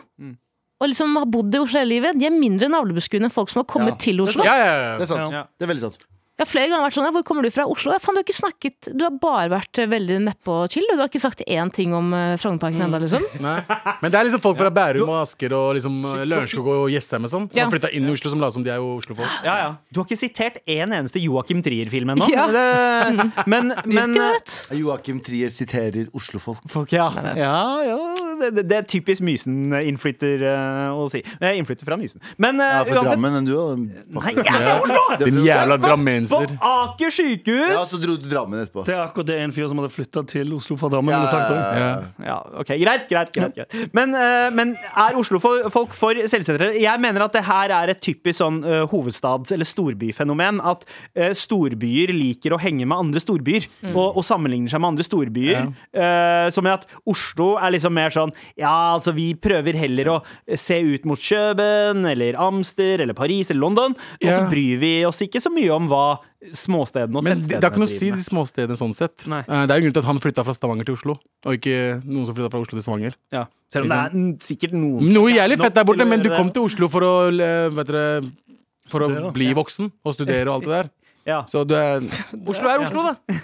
og liksom har bodd i Oslo hele livet, de er mindre navlebeskuende enn folk som har kommet Ja, til det er Oslo. Ja, ja, ja. Det er sant. Ja. Det er veldig sant. Jeg har flere ganger vært sånn, ja, hvor kommer du fra? Oslo? Ja, faen, du har ikke snakket, du har bare vært eh, veldig nedpå og chill. Du har ikke sagt én ting om uh, Frognerparken ennå, liksom. Nei. Men det er liksom folk fra Bærum og Asker og liksom eh, Lørenskog og Jessheim og sånn som Ja. har flytta inn i Oslo, som later som de er jo Oslo-folk. Ja, ja. Du har ikke sitert en eneste Joakim Trier-film ennå. Ja. Men, Men, men du. Joakim Trier siterer Oslofolk. Folk, ja. ja, ja det, det- det er typisk Mysen-innflytter eh, å si. Jeg er innflytter fra Mysen. Men uh, Ja, for uansett Drammen enn du. da. Nei, jeg er fra Oslo! Du jævla Din jævla På. Aker sykehus! Ja, så dro du Drammen etterpå. Det er akkurat det en fyr som hadde flytta til Oslo fra Drammen, Ja, sagt ja, òg. ja, ok, Greit, greit. greit, greit. Men, uh, men er Oslo-folk for selvsentrere? Jeg mener at det her er et typisk sånn uh, hovedstads- eller storbyfenomen. At eh, storbyer liker å henge med andre storbyer, og, og sammenligner seg med andre storbyer. Eh, som i at Oslo er liksom mer sånn Ja, altså, vi prøver heller å se ut mot Kjøben, eller Amster, eller Paris, eller London. Og så bryr vi oss ikke så mye om hva småstedene og Men det, tettstedene det har ikke noe å si, de småstedene sånn sett. Nei. Eh, Det er jo grunn til at han flytta fra Stavanger til Oslo, og ikke noen som flytta fra Oslo til Stavanger. Ja. Selv om det er sikkert noen som Noe er jævlig fett der borte, men du kom til Oslo for å, eh, vet dere, for å bli voksen og studere og alt det der. Ja. Så du er Oslo er Oslo, da.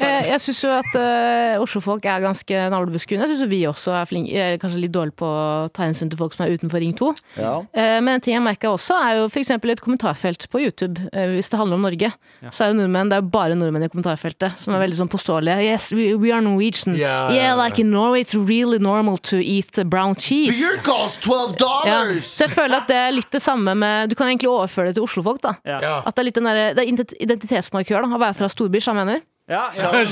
Eh, Jeg syns jo at uh, Oslo-folk er ganske navlebeskuende. Jeg syns vi også er, flink, er kanskje litt dårlige på å ta hensyn til folk som er utenfor Ring 2. Ja. Uh, Men en ting jeg merka også, er jo f.eks. et kommentarfelt på YouTube. Uh, Hvis det handler om Norge, så er jo nordmenn Det er jo bare nordmenn i kommentarfeltet som er veldig sånn påståelige. Yes, we, we are Norwegian. Yeah. ja, Yeah, ja. like in Norway it's really normal to eat brown cheese. Beer cost 12 Ja. dollars! Så jeg føler at det er litt det samme med Du kan egentlig overføre det til Oslo-folk. da Ja. At det er litt den der, det er ident- identitetsmarkør da å være fra storby, som jeg mener. Ja, du mener,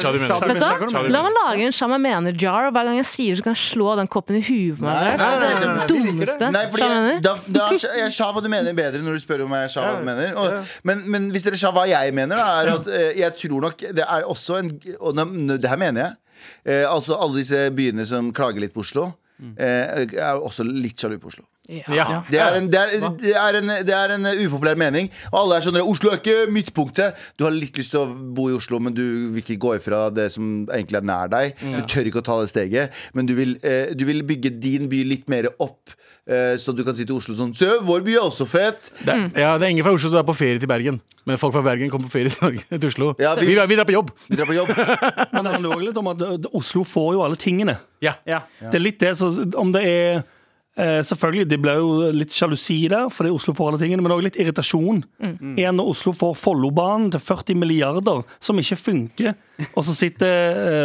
sja, du mener. Vet du? La meg lage en Shama mener-jar, og hver gang jeg sier det, så kan jeg slå den koppen i huet på meg. Det er det dummeste Nei, fordi jeg, da, da, jeg sa hva du mener bedre når du spør om jeg sa hva du mener. Og, men, men hvis dere sa hva jeg mener, da, er at eh, jeg tror nok det er også en Og det her mener jeg. Eh, altså alle disse byene som klager litt på Oslo, eh, er også litt sjalu på Oslo. Ja. Det er, en, det, er, det, er en, det er en upopulær mening. Og alle er sånn Oslo er ikke midtpunktet. Du har litt lyst til å bo i Oslo, men du vil ikke gå ifra det som egentlig er nær deg. Du tør ikke å ta det steget, men du vil, eh, du vil bygge din by litt mer opp. Eh, så du kan si til Oslo sånn Se, vår by er også fet. Det, er- ja, det er ingen fra Oslo som er på ferie til Bergen. Men folk fra Bergen kommer på ferie til, Norge, til Oslo. Ja, vi- vi, vi, drar på jobb. Vi drar på jobb. Men det handler også litt om at eh, Oslo får jo alle tingene. Ja. Ja. Det er litt det, så om det er eh, Selvfølgelig, det blir jo litt sjalusi der, fordi Oslo får alle tingene, men òg litt irritasjon. Igjen når Oslo får Follobanen til 40 milliarder, som ikke funker, og så sitter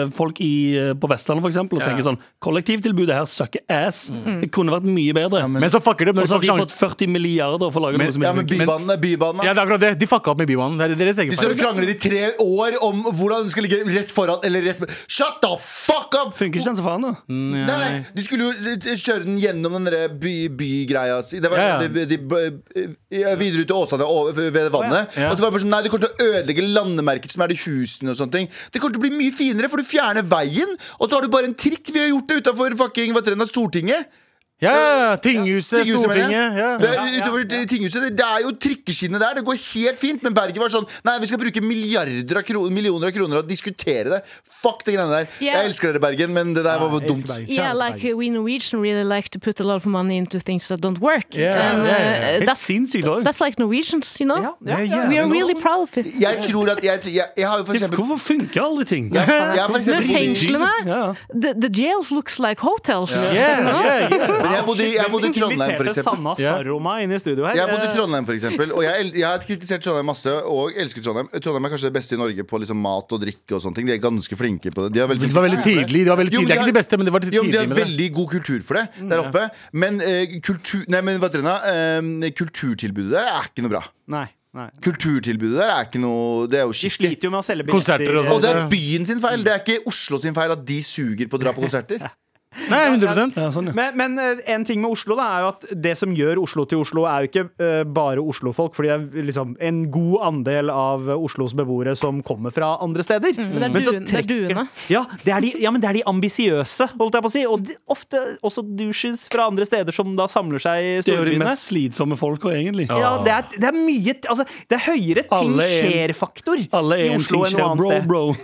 eh, folk i, eh, på Vestlandet for eksempel, og Ja. tenker sånn Kollektivtilbudet her sucker ass. Det kunne vært mye bedre. Men så fucker det og så har de fått 40 milliarder for å lage Men- noe som Ja, men funker. Bybanen er Bybanen. Ja, det er akkurat det. De fucka opp med Bybanen. Det er deres egen De står og krangler i tre år om hvordan den skal ligge rett foran eller rett Shut the fuck up! Funker ikke den så faen, da? Nei, nei, De skulle jo eh, kjøre den gjennom den der by, bygreia si. Det var Ja, ja. De, de, de, videre ut til Åsane ved vannet. Ja. Og så var det bare sånn Nei, de kommer til å ødelegge landemerket som er de husene og sånne ting. Det kommer til å bli mye finere, for du fjerner veien, og så har du bare en trikk. Vi har gjort det utafor fucking Stortinget. Ja, ja, ja, Tinghuset, Tinghuset. Stortinget. Ja. Det er, utover tinghuset, det, det er jo trikkeskinnet der. Det går helt fint. Men Bergen var sånn Nei, vi skal bruke milliarder av kroner, millioner av kroner og diskutere det. Fuck det greiene der. Yeah. Jeg elsker dere, Bergen, men det der var ja, dumt. Ja, Yeah, like uh, we Norwegian really like to put a lot of money into things that don't work. Yeah, And, yeah, yeah. uh, Helt that's, sinnssykt òg. that's like Norwegians, you know? Ja, ja. We are really proud of it. Jeg tror at Jeg, jeg, jeg har jo for eksempel Hvorfor funker alle ting? jeg, jeg for Men eksempel fengslene, the, the jails looks like hotels. Yeah, yeah, yeah. Men jeg bodde, i- jeg bodde i Trondheim, for Inviterte eksempel. Sanna Ja. Saroma inn i studio her. Jeg bodde i Eh, Trondheim, for eksempel Og jeg, el- jeg har kritisert Trondheim masse og elsker Trondheim. Trondheim er kanskje det beste i Norge på liksom mat og drikke og sånne ting. De er ganske flinke på det. De har veldig, Det var veldig tidlig. Det var veldig Jo, men. Det er ikke de beste, men det var Jo, men De tidlig har med det. veldig god kultur for det der oppe. Men, eh, kultur, nei, men hva heter det da? Eh, kulturtilbudet der er ikke noe bra. Nei, nei. Kulturtilbudet der er ikke noe Det er jo De skikkelig. sliter jo med å selge Konserter og Og sånn. det er byen sin feil. Det er ikke Oslo sin feil at de suger på å dra på konserter. Nei, 100 Ja, sånn, ja. Men, men eh, en ting med Oslo da er jo at det som gjør Oslo til Oslo, er jo ikke uh, bare Oslo-folk. Fordi det er liksom en god andel av Oslos beboere som kommer fra andre steder. Men det er, Men det er duene. Ja, det er de, ja, men det er de ambisiøse, holdt jeg på å si. Og de, ofte også douches fra andre steder som da samler seg i Det er jo de mest slitsomme folka, egentlig. Ja, det er, det er mye Altså, det er høyere ting er skjer-faktor i Oslo enn noe annet bro, sted. bro.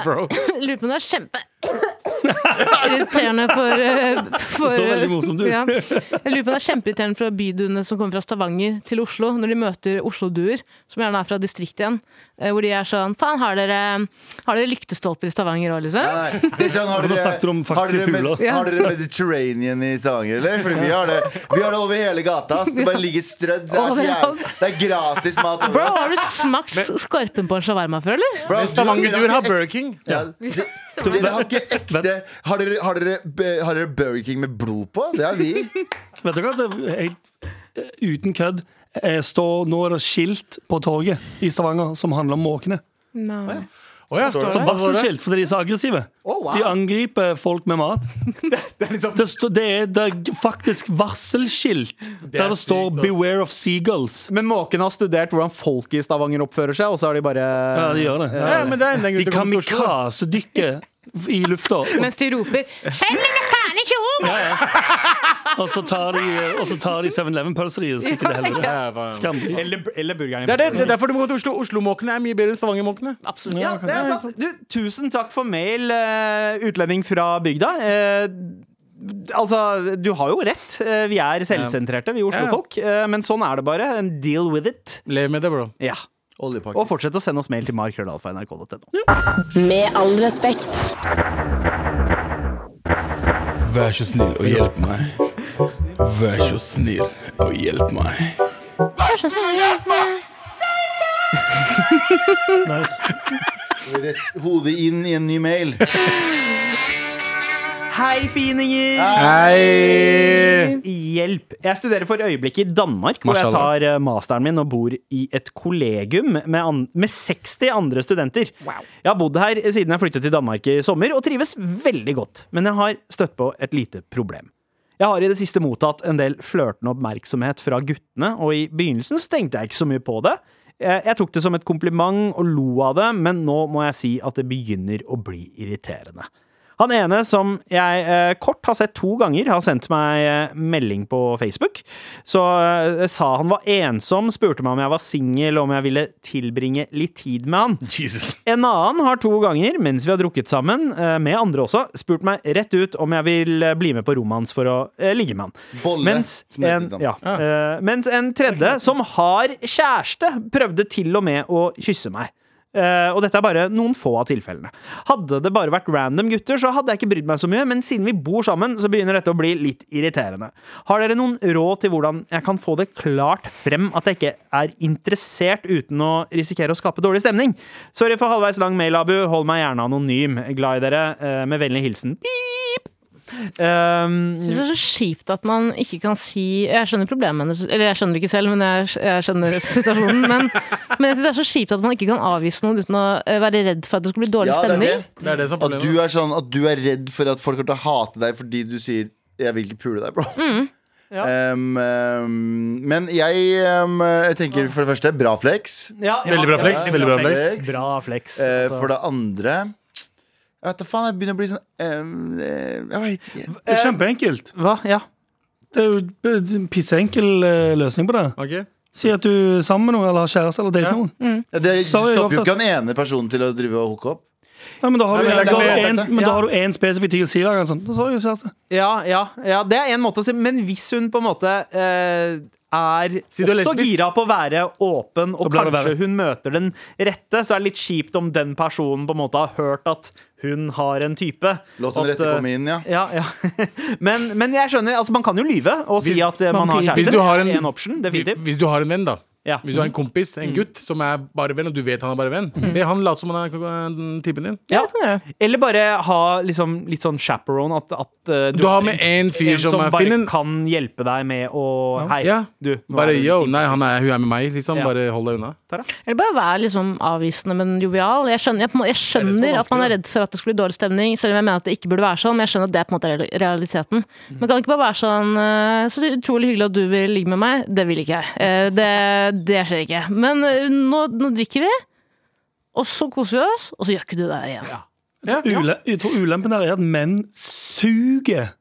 Bro. jeg lurer på om det er kjempe irriterende for, eh, for Så veldig morsomt ut. Ja. Jeg lurer på om det er kjempeirriterende for byduene som kommer fra Stavanger til Oslo, når de møter Oslo-duer, som gjerne er fra distriktet igjen, eh, hvor de er sånn Faen, har dere, har dere lyktestolper i Stavanger òg, liksom? Nei, nei. Det sånn, har dere, har dere, med, har dere Mediterranean i Stavanger, eller? Fordi vi har det Vi har det over hele gata. Så det bare ligger strødd. Det er så jævlig Det er gratis mat. Bro, har du smakt skorpen på en shawarma før, eller? Bro, du- Stavanger-duer har Burger King. Ja, de- Dere har ikke ekte Har dere, har, dere, har dere Burger King med blod på? Det har vi. Vet du hva, det er helt eh, uten kødd står, Nå er det skilt på torget i Stavanger som handler om måkene. Nei. Å ja, står Som det? Varselskilt fordi de er så aggressive. Oh, wow. De angriper folk med mat. Det er liksom Det, stå, det, er, det er faktisk varselskilt der det står sykt, 'Beware of seagulls'. Men måkene har studert hvordan folk i Stavanger oppfører seg, og så har de bare Ja, de gjør det. Ja, men det er De kamikazedykker i lufta. Mens de roper 'Send mine faen ikke om!' Tar de, og så tar de 7-Eleven-pølser i og stikker til helvete. Ja, hva- Skambry. Eller, eller burgeren. Det er, det, det er derfor du må gå til Oslo. Oslo-måkene er mye bedre enn Stavanger-måkene. Absolutt. Ja, det er sant. Du, tusen takk for mail, eh, utlending fra bygda. Eh, altså, du har jo rett. Eh, vi er selvsentrerte, vi Oslo-folk. Men sånn er det bare. En deal with it. Lev med det, bro. Ja. Oljepakkis. Og fortsett å sende oss mail til markrøllalfa.nrk.no. Med all respekt. Vær så snill og hjelp meg. Vær så snill og hjelp meg. Nice. Rett hodet inn i en ny mail. Hei, fininger! Hei! Hjelp! Jeg studerer for øyeblikket i Danmark, hvor jeg tar eh, masteren min og bor i et kollegium med, an med 60 andre studenter. Jeg har bodd her siden jeg flyttet til Danmark i sommer, og trives veldig godt. Men jeg har støtt på et lite problem. Jeg har i det siste mottatt en del flørtende oppmerksomhet fra guttene, og i begynnelsen så tenkte jeg ikke så mye på det. Jeg jeg tok det som et kompliment og lo av det, men nå må jeg si at det begynner å bli irriterende. Han ene som jeg eh, kort har sett to ganger, har sendt meg eh, melding på Facebook. Så eh, sa han var ensom, spurte meg om jeg var singel, og om jeg ville tilbringe litt tid med han. Jesus. En annen har to ganger, mens vi har drukket sammen, eh, med andre også, spurt meg rett ut om jeg vil eh, bli med på rommet hans for å eh, ligge med han. Bolle, Mens som en, heter. ja, eh, mens en tredje, som har kjæreste, prøvde til og med å kysse meg. Eh, og dette er bare noen få av tilfellene. Hadde det bare vært random gutter, så hadde jeg ikke brydd meg så mye, men siden vi bor sammen, så begynner dette å bli litt irriterende. Har dere noen råd til hvordan jeg kan få det klart frem at jeg ikke er interessert uten å risikere å skape dårlig stemning? Sorry for halvveis lang mail, Abu. Hold meg gjerne anonym. Glad i dere. Uh, med vennlig hilsen. Beep! Um, det er så kjipt at man ikke kan si Jeg skjønner problemet hennes, eller jeg skjønner det ikke selv, men jeg, jeg skjønner situasjonen. Men, men jeg synes det er så kjipt at man ikke kan avvise noen uten å eh, være redd for at det skal bli dårlig Ja, stemning. det. Det det At du er sånn At du er redd for at folk kommer til å hate deg fordi du sier 'jeg vil ikke pule deg', bro. Ja. Um, um, men jeg, um, jeg tenker for det første bra flex. ja, ja, Veldig bra flex, ja, veldig bra flex. Bra flex. Bra flex. Uh, for det andre Jeg vet da faen, jeg begynner å bli sånn eh, eh, Jeg veit ikke. Det er kjempeenkelt. Hva? Ja. Det er jo en pisseenkel eh, løsning på det. Okay. Si at du er sammen med noen eller har kjæreste eller dater Ja. noen. Ja, det stopper jo ikke han ene personen til å drive og hooke opp. Nei, men da har du, Nei, men da har du ikke en, det. men da Ja. har du en spesifikk ting å si hver gang. Sånn. Da sa jeg kjæreste. Ja, ja, ja, det er en måte å si Men hvis hun på en måte eh, er Si du er også gira på å være åpen, og kanskje hun møter den rette, så er det litt kjipt om den personen på en måte har hørt at hun har en type. Låt den rette eh, komme inn, ja. Ja, ja. men, men jeg skjønner, altså man kan jo lyve og si Hvis- at man, man har kjæreste. Hvis du har en- Det en option. Hvis du har en venn, da. Ja. Hvis du har en kompis, en gutt, som er bare venn, og du vet han er bare venn, be han late som han er eh, typen din. Ja. Eller bare ha liksom, litt sånn chaperone. At, at du, Du har med en fyr som som er bare finnen. kan hjelpe deg med å Hei, Ja. du. Bare yo, nei, han er, hun er med meg, liksom. Ja. Bare hold deg unna. Eller bare være liksom avvisende, men jovial. Jeg skjønner, jeg, en jeg skjønner at man er redd for at det skal bli dårlig stemning, selv om jeg mener at det ikke burde være sånn. Men jeg skjønner at det er på en måte real- realiteten. Men kan det ikke bare være sånn eh, Så det er utrolig hyggelig at du vil ligge med meg. Det vil ikke jeg. Eh, Det, det skjer ikke. Men eh, nå, nå drikker vi, og så koser vi oss, og så gjør ikke du det her igjen. Ja, ja. Ule, jeg tror ulempen der er at menn suger.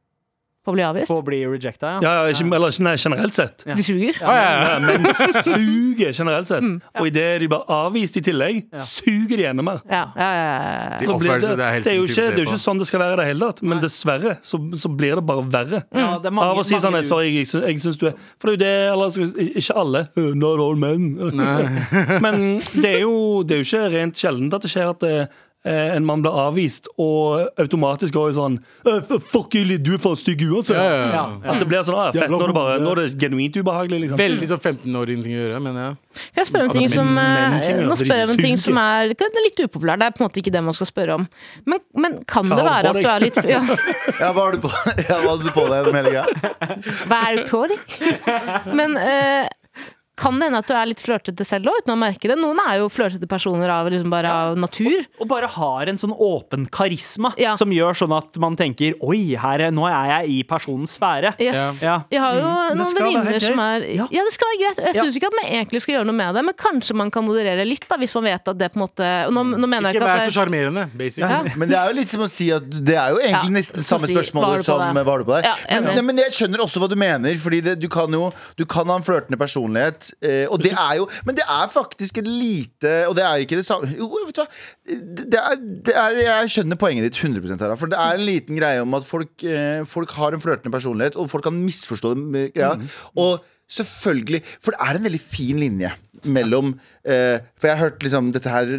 På å bli avvist. På å bli rejecta, ja. Ja, ja, eller nei, generelt sett. De suger. Ja, men suger generelt sett. Og idet de blir avvist i tillegg, suger de enda mer. Ja, ja, ja, ja. De det, det er det, er jo ikke, det er jo ikke sånn det skal være i det hele tatt. Men dessverre så, så blir det bare verre. Ja, det er mange- Av å si sånn jeg, sorry, jeg, syns- jeg syns du er For det er jo det eller, Ikke alle. Not all men. Men det er, jo, det er jo ikke rent sjeldent at det skjer at eh, en mann blir avvist, og automatisk går jo sånn «Eh, Fuck you, du er for stygg uansett. Ja, ja, ja. Ja. At det blir sånn, ah, fett, nå er det, bare, nå er det genuint ubehagelig. Liksom. Veldig sånn 15-åring-ting å gjøre, men ja. Kan jeg spørre om ting som men- eh, ting, Nå spør jeg om ting som er er litt upopulær. Det er på en måte ikke det man skal spørre om. Men, men kan det være at du er litt ja, Ja, hva har du på, ja, hva hadde du på deg gjennom hele greia? Hva er du på deg? Men eh, kan det hende at du er litt flørtete selv òg, uten å merke det? Noen er jo flørtete personer av, liksom bare av natur. Og bare har en sånn åpen karisma Ja. som gjør sånn at man tenker Oi, her, er- nå er jeg i personens sfære. Yes. Ja. Jeg har jo mm. noen venninner som er ja. det skal være greit. Jeg Ja. syns ikke at man egentlig skal gjøre noe med det, men kanskje man kan moderere litt, da, hvis man vet at det på en måte Nå, nå mener jeg Ikke ikke vær så sjarmerende, basically. Ja. Men det er jo litt som å si at det er jo egentlig Ja, nesten samme si, spørsmålet som hva har du på deg? Ja, men, men jeg skjønner også hva du mener, Fordi det, du kan jo Du kan ha en flørtende personlighet, eh, og det er jo Men det er faktisk et lite Og det er ikke det samme Jo, vet du hva det er, det er, Jeg skjønner poenget ditt 100 her, for det er en liten greie om at folk, eh, folk har en flørtende personlighet, og folk kan misforstå det. Ja. greia. Og selvfølgelig For det er en veldig fin linje mellom eh, For jeg har hørt liksom dette her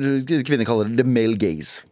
kvinner kaller det the male gaze.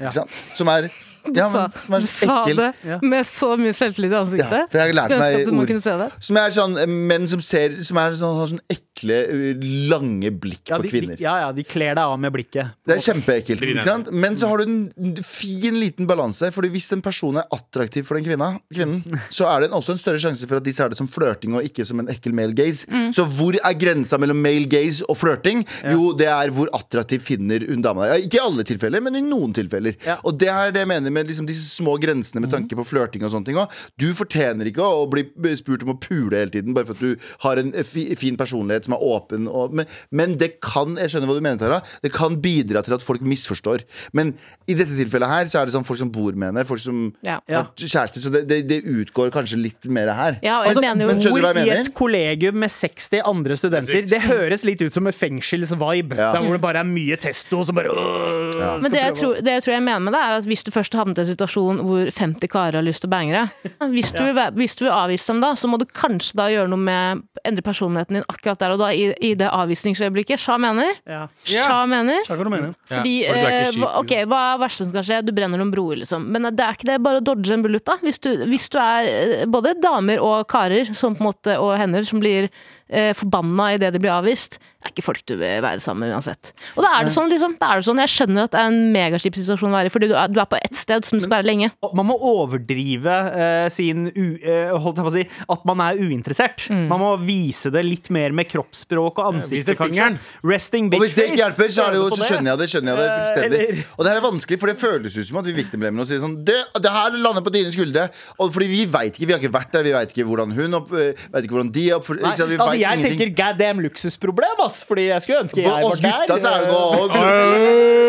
Ikke sant? Som er ja, men, som er du sa det med så mye selvtillit i Ja, ansiktet. for jeg har lært meg ord. Som er sånn eh, menn som ser Som er sånn, har sånn ekle, uh, lange blikk Ja, på kvinner. de, ja, ja, de kler deg av med blikket. Det er kjempeekkelt. Ikke sant? Men så har du en fin liten balanse. Fordi hvis en person er attraktiv for den kvinna, kvinnen, så er det en- også en større sjanse for at de ser det som flørting og ikke som en ekkel male gaze. Så hvor er grensa mellom male gaze og flørting? Jo, det er hvor attraktiv finner hun dama deg. Ikke i alle tilfeller, men i noen tilfeller. Ja. Og det er det jeg mener med liksom disse små grensene med tanke på flørting og sånne ting. òg. Du fortjener ikke å bli spurt om å pule hele tiden bare for at du har en fi, fin personlighet som er åpen. Og, men, men det kan jeg skjønner hva du mener, Tara Det kan bidra til at folk misforstår. Men i dette tilfellet her så er det sånn folk som bor med henne, folk som Ja. har kjæreste, så det, det, det utgår kanskje litt mer her. Ja, og jeg Altså, mener men jo skjønner du hva jeg mener? i et kollegium med 60 andre studenter. Det høres litt ut som en fengselsvibe. Ja. Der hvor det bare er mye testo, og så bare øh, ja. Men det jeg, tror, det jeg tror jeg mener med det, er at hvis du først havnet i en situasjon hvor 50 karer har lyst til å bange deg Hvis du, vil hvis du vil avvise dem da, så må du kanskje da gjøre noe med Endre personligheten din akkurat der og da, i, i det avvisningsøyeblikket. Sja mener. ja. Sja mener. Sja mener. Fordi, Ja, eh, kjip, ok, hva er det verste som kan skje? Du brenner noen broer, liksom. Men det er ikke det, bare å dodge en bullet, da. Hvis du, hvis du er eh, både damer og karer som på en måte, og hender som blir eh, forbanna idet de blir avvist, det er ikke folk du vil være sammen med uansett. Og da er det sånn, liksom. Da er det sånn. Jeg skjønner at det er en megakjip situasjon å være i, fordi du er, du er på ett sted som du skal være lenge. Man må overdrive uh, sin u, uh, holdt jeg på å si, At man er uinteressert. Mm. Man må vise det litt mer med kroppsspråk og ansiktsfangeren. Resting Og bitch hvis det ikke hjelper, så, er det jo, så skjønner jeg det. skjønner jeg det Eh, fullstendig eller- Og det her er vanskelig, for det føles ut som at vi victimblamer og sier sånn det, det her lander på dine skuldre. Og fordi vi vet ikke, vi har ikke vært der, vi vet ikke hvordan hun opp, vet ikke hvordan de opp, Nei, ikke sant, vi altså, vet jeg ingenting. tenker god damn luksusproblem, ass. Fordi jeg skulle ønske jeg For var oss gutta der. så er det noe annet.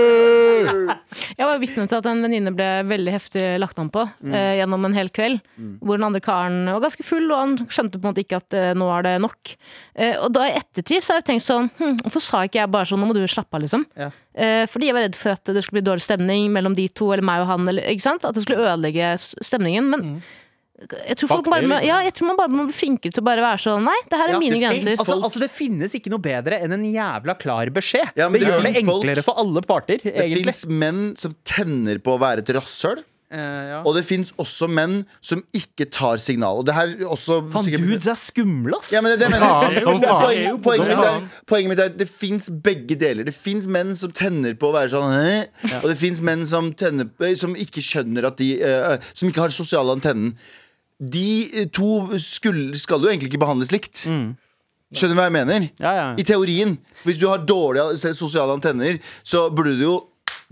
Jeg var vitne til at en venninne ble veldig heftig lagt an på Mm. eh, gjennom en hel kveld. Hvor den andre karen var ganske full, og han skjønte på en måte ikke at eh, nå er det nok. Eh, og da i ettertid så har jeg tenkt sånn hm, Hvorfor sa ikke jeg bare sånn nå må du slappe av, liksom? Ja. Eh, fordi jeg var redd for at det skulle bli dårlig stemning mellom de to, eller meg og han, eller? At det skulle ødelegge stemningen. Men Mm. Jeg, tror folk Fuck bare det, liksom. ja, jeg tror man bare må bli flinkere til å bare være sånn Nei, det her er Ja, mine grenser. Altså, altså, det finnes ikke noe bedre enn en jævla klar beskjed. Ja, det, det gjør det enklere folk- for alle parter, Det egentlig. fins menn som tenner på å være et rasshøl. Uh, ja. Og det fins også menn som ikke tar signal. Og det her også Fan, sikkert- dudes er skumle, ass! Ja, men det det som. Poenget, poenget, mitt er, poenget mitt er Det fins begge deler. Det fins menn som tenner på å være sånn Og det fins menn som, tenner, som ikke skjønner at de uh, Som ikke har sosiale antennen. De to skulle, skal jo egentlig ikke behandles likt. Skjønner du hva jeg mener? Ja, ja. I teorien. Hvis du har dårlige sosiale antenner, så burde du jo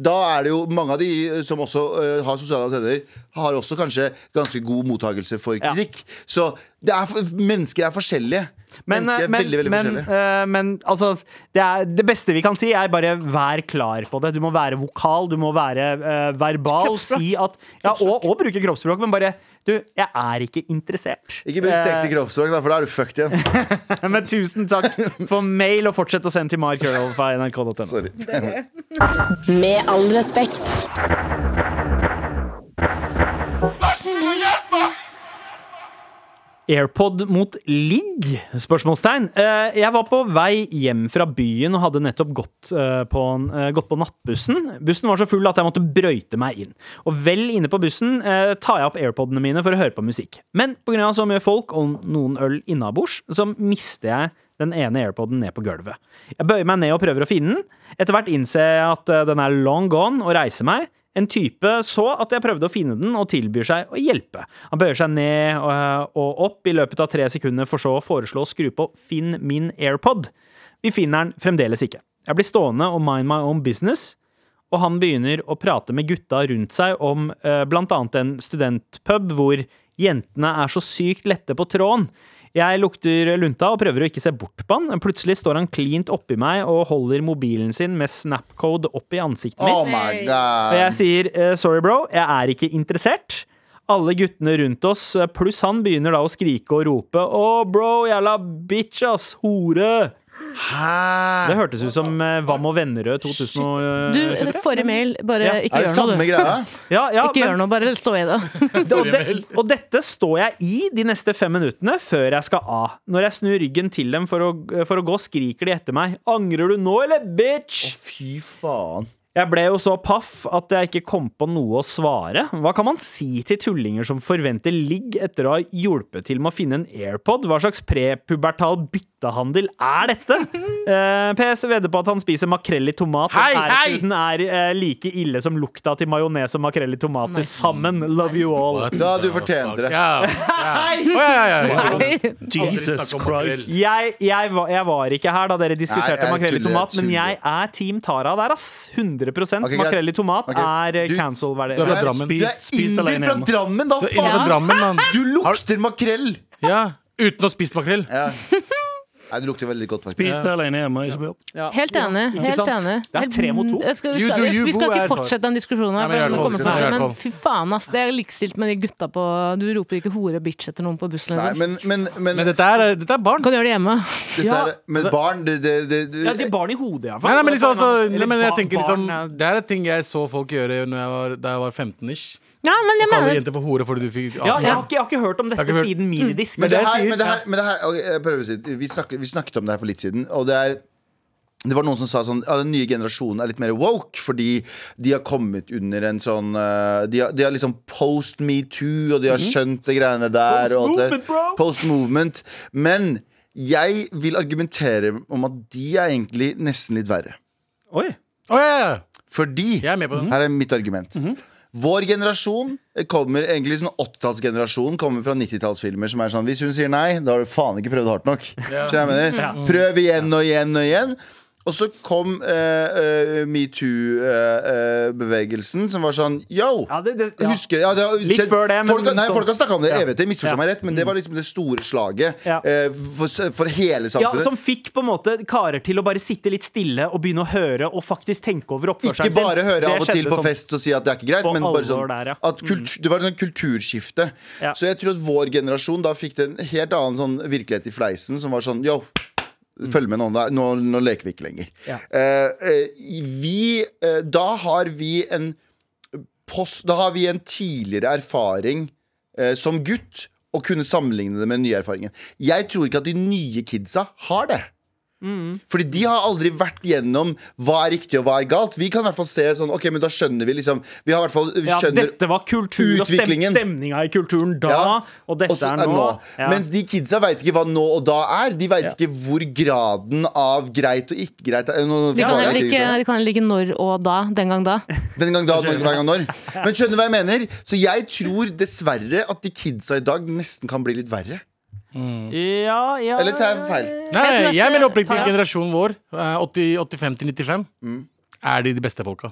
da er det jo mange av de eh, som også uh, har sosiale antenner, har også kanskje ganske god mottakelse for Ja. kritikk. Så det er, mennesker er forskjellige. Men, er eh, men, veldig, veldig men, eh, men altså det, er, det beste vi kan si, er bare vær klar på det. Du må være vokal, du må være uh, verbal. Si at Ja, og, og bruke kroppsspråk, men bare Du, jeg er ikke interessert. Ikke bruk sexy kroppsspråk, da, for da er du fucked igjen. Men tusen takk for mail, og fortsett å sende til markrøllalfa.nrk.no. nrk.no Med all respekt. AirPod mot ligg? Spørsmålstegn. Eh, Jeg var på vei hjem fra byen og hadde nettopp gått, eh, på, eh, gått på nattbussen. Bussen var så full at jeg måtte brøyte meg inn. Og vel inne på bussen tar jeg opp AirPodene mine for å høre på musikk. Men pga. så mye folk og noen øl innabords, så mister jeg den ene AirPoden ned på gulvet. Jeg bøyer meg ned og prøver å finne den. Etter hvert innser jeg at den er long gone, og reiser meg. En type så at jeg prøvde å finne den, og tilbyr seg å hjelpe. Han bøyer seg ned og, og opp i løpet av tre sekunder, for så å foreslå å skru på Finn min AirPod. Vi finner den fremdeles ikke. Jeg blir stående og mind my own business, og han begynner å prate med gutta rundt seg om eh, blant annet en studentpub hvor jentene er så sykt lette på tråden. Jeg lukter lunta og prøver å ikke se bort på han. Plutselig står han klint oppi meg og holder mobilen sin med snapcode opp i ansiktet mitt. Oh my Og jeg sier eh, sorry, bro, jeg er ikke interessert. Alle guttene rundt oss, eh, pluss han, begynner da å skrike og rope. Å, bro, jævla bitch, ass. Hore. Hæ? Det hørtes ut som eh, Vam og Vennerød 2000. Du, forrige mail, bare Ja. ikke Er det gjør noe, samme du. greia? Ja, ja, Ikke men, gjør noe, bare stå i det. og, det, og dette står jeg i de neste fem minuttene før jeg skal av. Når jeg snur ryggen til dem for å, for å gå, skriker de etter meg. Angrer du nå, eller, bitch? Fy faen. Jeg ble jo så paff at jeg ikke kom på noe å svare. Hva kan man si til tullinger som forventer ligg etter å ha hjulpet til med å finne en AirPod? Hva slags prepubertal byttehandel er dette? Eh, PS vedder på at han spiser makrell i tomat. Hei, og hei! Den er eh, like ille som lukta til majones og makrell i tomat til sammen. Love you all. Da du fortjente det. Ja. ja. Ja, ja, ja. Jesus. Christ. Jeg, jeg, var, jeg var ikke her da dere diskuterte makrell i tomat, men jeg er Team Tara der, ass. 100 greit. Makrell i tomat Ok, er eh, du- cancel-verdig. Du er Du fra er, du er inder fra. Drammen, da faen! Du lukter makrell! Ja. Uten å spise makrell. Ja. Nei, det lukter veldig godt, faktisk. Spis det alene hjemme. Ikke på jobb. Helt enig. Helt enig. Det er tre mot to. Jeg skal, vi, skal, vi, vi skal ikke fortsette den diskusjonen her, men for den kommer i fra men fy faen, ass. Det er likestilt med de gutta på Du roper ikke hore bitch etter noen på bussen. Nei, men, men, men, Men dette er, dette er barn. Du kan gjøre det hjemme. dette er, men barn det, det, det, det, Ja, de barn i hodet, i hvert Nei, fall. nei, men liksom, altså, nei, men jeg tenker liksom Det er et ting jeg så folk gjøre når jeg var, da jeg var 15-ish. Ja, men jeg Kalle mener jenter for hore fordi du fikk ja, jeg, har ikke, jeg har ikke hørt om dette hørt- siden minidisk. Men det, her, men det her, men det her ok, jeg prøver å si vi snakket, vi snakket om det her for litt siden, og det er det var noen som sa sånn ja, Den nye generasjonen er litt mer woke fordi de har kommet under en sånn eh, De har, de har liksom post metoo, og de har skjønt det greiene der. og alt det der. Post-movement, bro! Post movement. Men jeg vil argumentere om at de er egentlig nesten litt verre. Oi. Å, ja, ja. Fordi Jeg er med på den. Her er mitt argument. Vår generasjon kommer egentlig sånn 80-tallsgenerasjonen kommer fra 90-tallsfilmer som er sånn Hvis hun sier nei, da har du faen ikke prøvd hardt nok. Ja. jeg mener? Prøv igjen og igjen og igjen. Og så kom uh, metoo-bevegelsen, som var sånn Yo! Ja, det- det- ja. Husker, ja, det Litt før det, men folk, Nei, så, folk har snakka om det i Ja. evigheter, misforstå Ja. meg rett, men det var liksom det store slaget Ja. eh, for, for hele Ja, samfunnet. som fikk på en måte karer til å bare sitte litt stille og begynne å høre og faktisk tenke over oppførselen Ikke bare høre Det av og til på fest og si at det er ikke greit, men bare sånn der, ja. kultur, Det var et sånn kulturskifte. Ja. Så jeg tror at vår generasjon da fikk det en helt annen sånn virkelighet i fleisen, som var sånn yo. Følg med nå, nå, nå leker vi ikke lenger. Ja. Eh, eh, vi, eh, da har vi en post, Da har vi en tidligere erfaring som gutt å kunne sammenligne det med den nye erfaringen. Jeg tror ikke at de nye kidsa har det. Fordi de har aldri vært gjennom hva er riktig og hva er galt. Vi kan i hvert fall se sånn Ok, men da skjønner vi liksom Vi har i hvert fall vi Ja, skjønner dette var kultur og stem, utviklingen. stemninga i kulturen da, Ja, og dette og nå. er nå. Ja. Mens de kidsa veit ikke hva nå og da er. De veit Ja. ikke hvor graden av greit og ikke greit er. Nå De kan jeg ikke, de kan heller ikke når og da. Den gang da. Den gang da, når, hver gang når. Men skjønner du hva jeg mener? Så jeg tror dessverre at de kidsa i dag nesten kan bli litt verre. Ja, ja Eller tar jeg feil? Nei, jeg mener oppriktig Ja. generasjonen vår, eh, 80 85 til 95, Mm. er de de beste folka.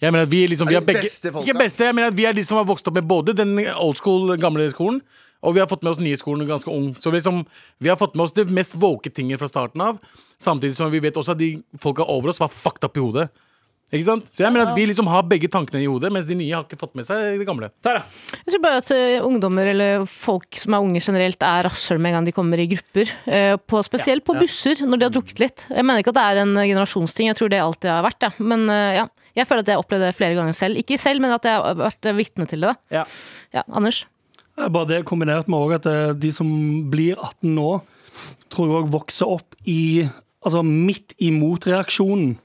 Jeg mener at vi, liksom, vi Er begge beste folka? Ikke beste, jeg mener at vi er de som har vokst opp med både den old school, gamle skolen, og vi har fått med oss nye skolen ganske ung. Så vi, liksom, vi har fått med oss det mest våke tinget fra starten av. Samtidig som vi vet også at de folka over oss var fucked up i hodet. Ikke sant? Så jeg mener at vi liksom har begge tankene i hodet, mens de nye har ikke fått med seg det gamle. Tara. Jeg tror bare at eh, ungdommer eller folk som er unge generelt, er rasshøl med en gang de kommer i grupper. Eh, på, spesielt på busser, når de har drukket litt. Jeg mener ikke at det er en generasjonsting, jeg tror det alltid har vært det. Men eh, ja, jeg føler at jeg har opplevd det flere ganger selv. Ikke selv, men at jeg har vært eh, vitne til det. da. Ja. Ja, Anders? Er Bare det kombinert med også at eh, de som blir 18 nå, tror jeg òg vokser opp i Altså midt imot reaksjonen.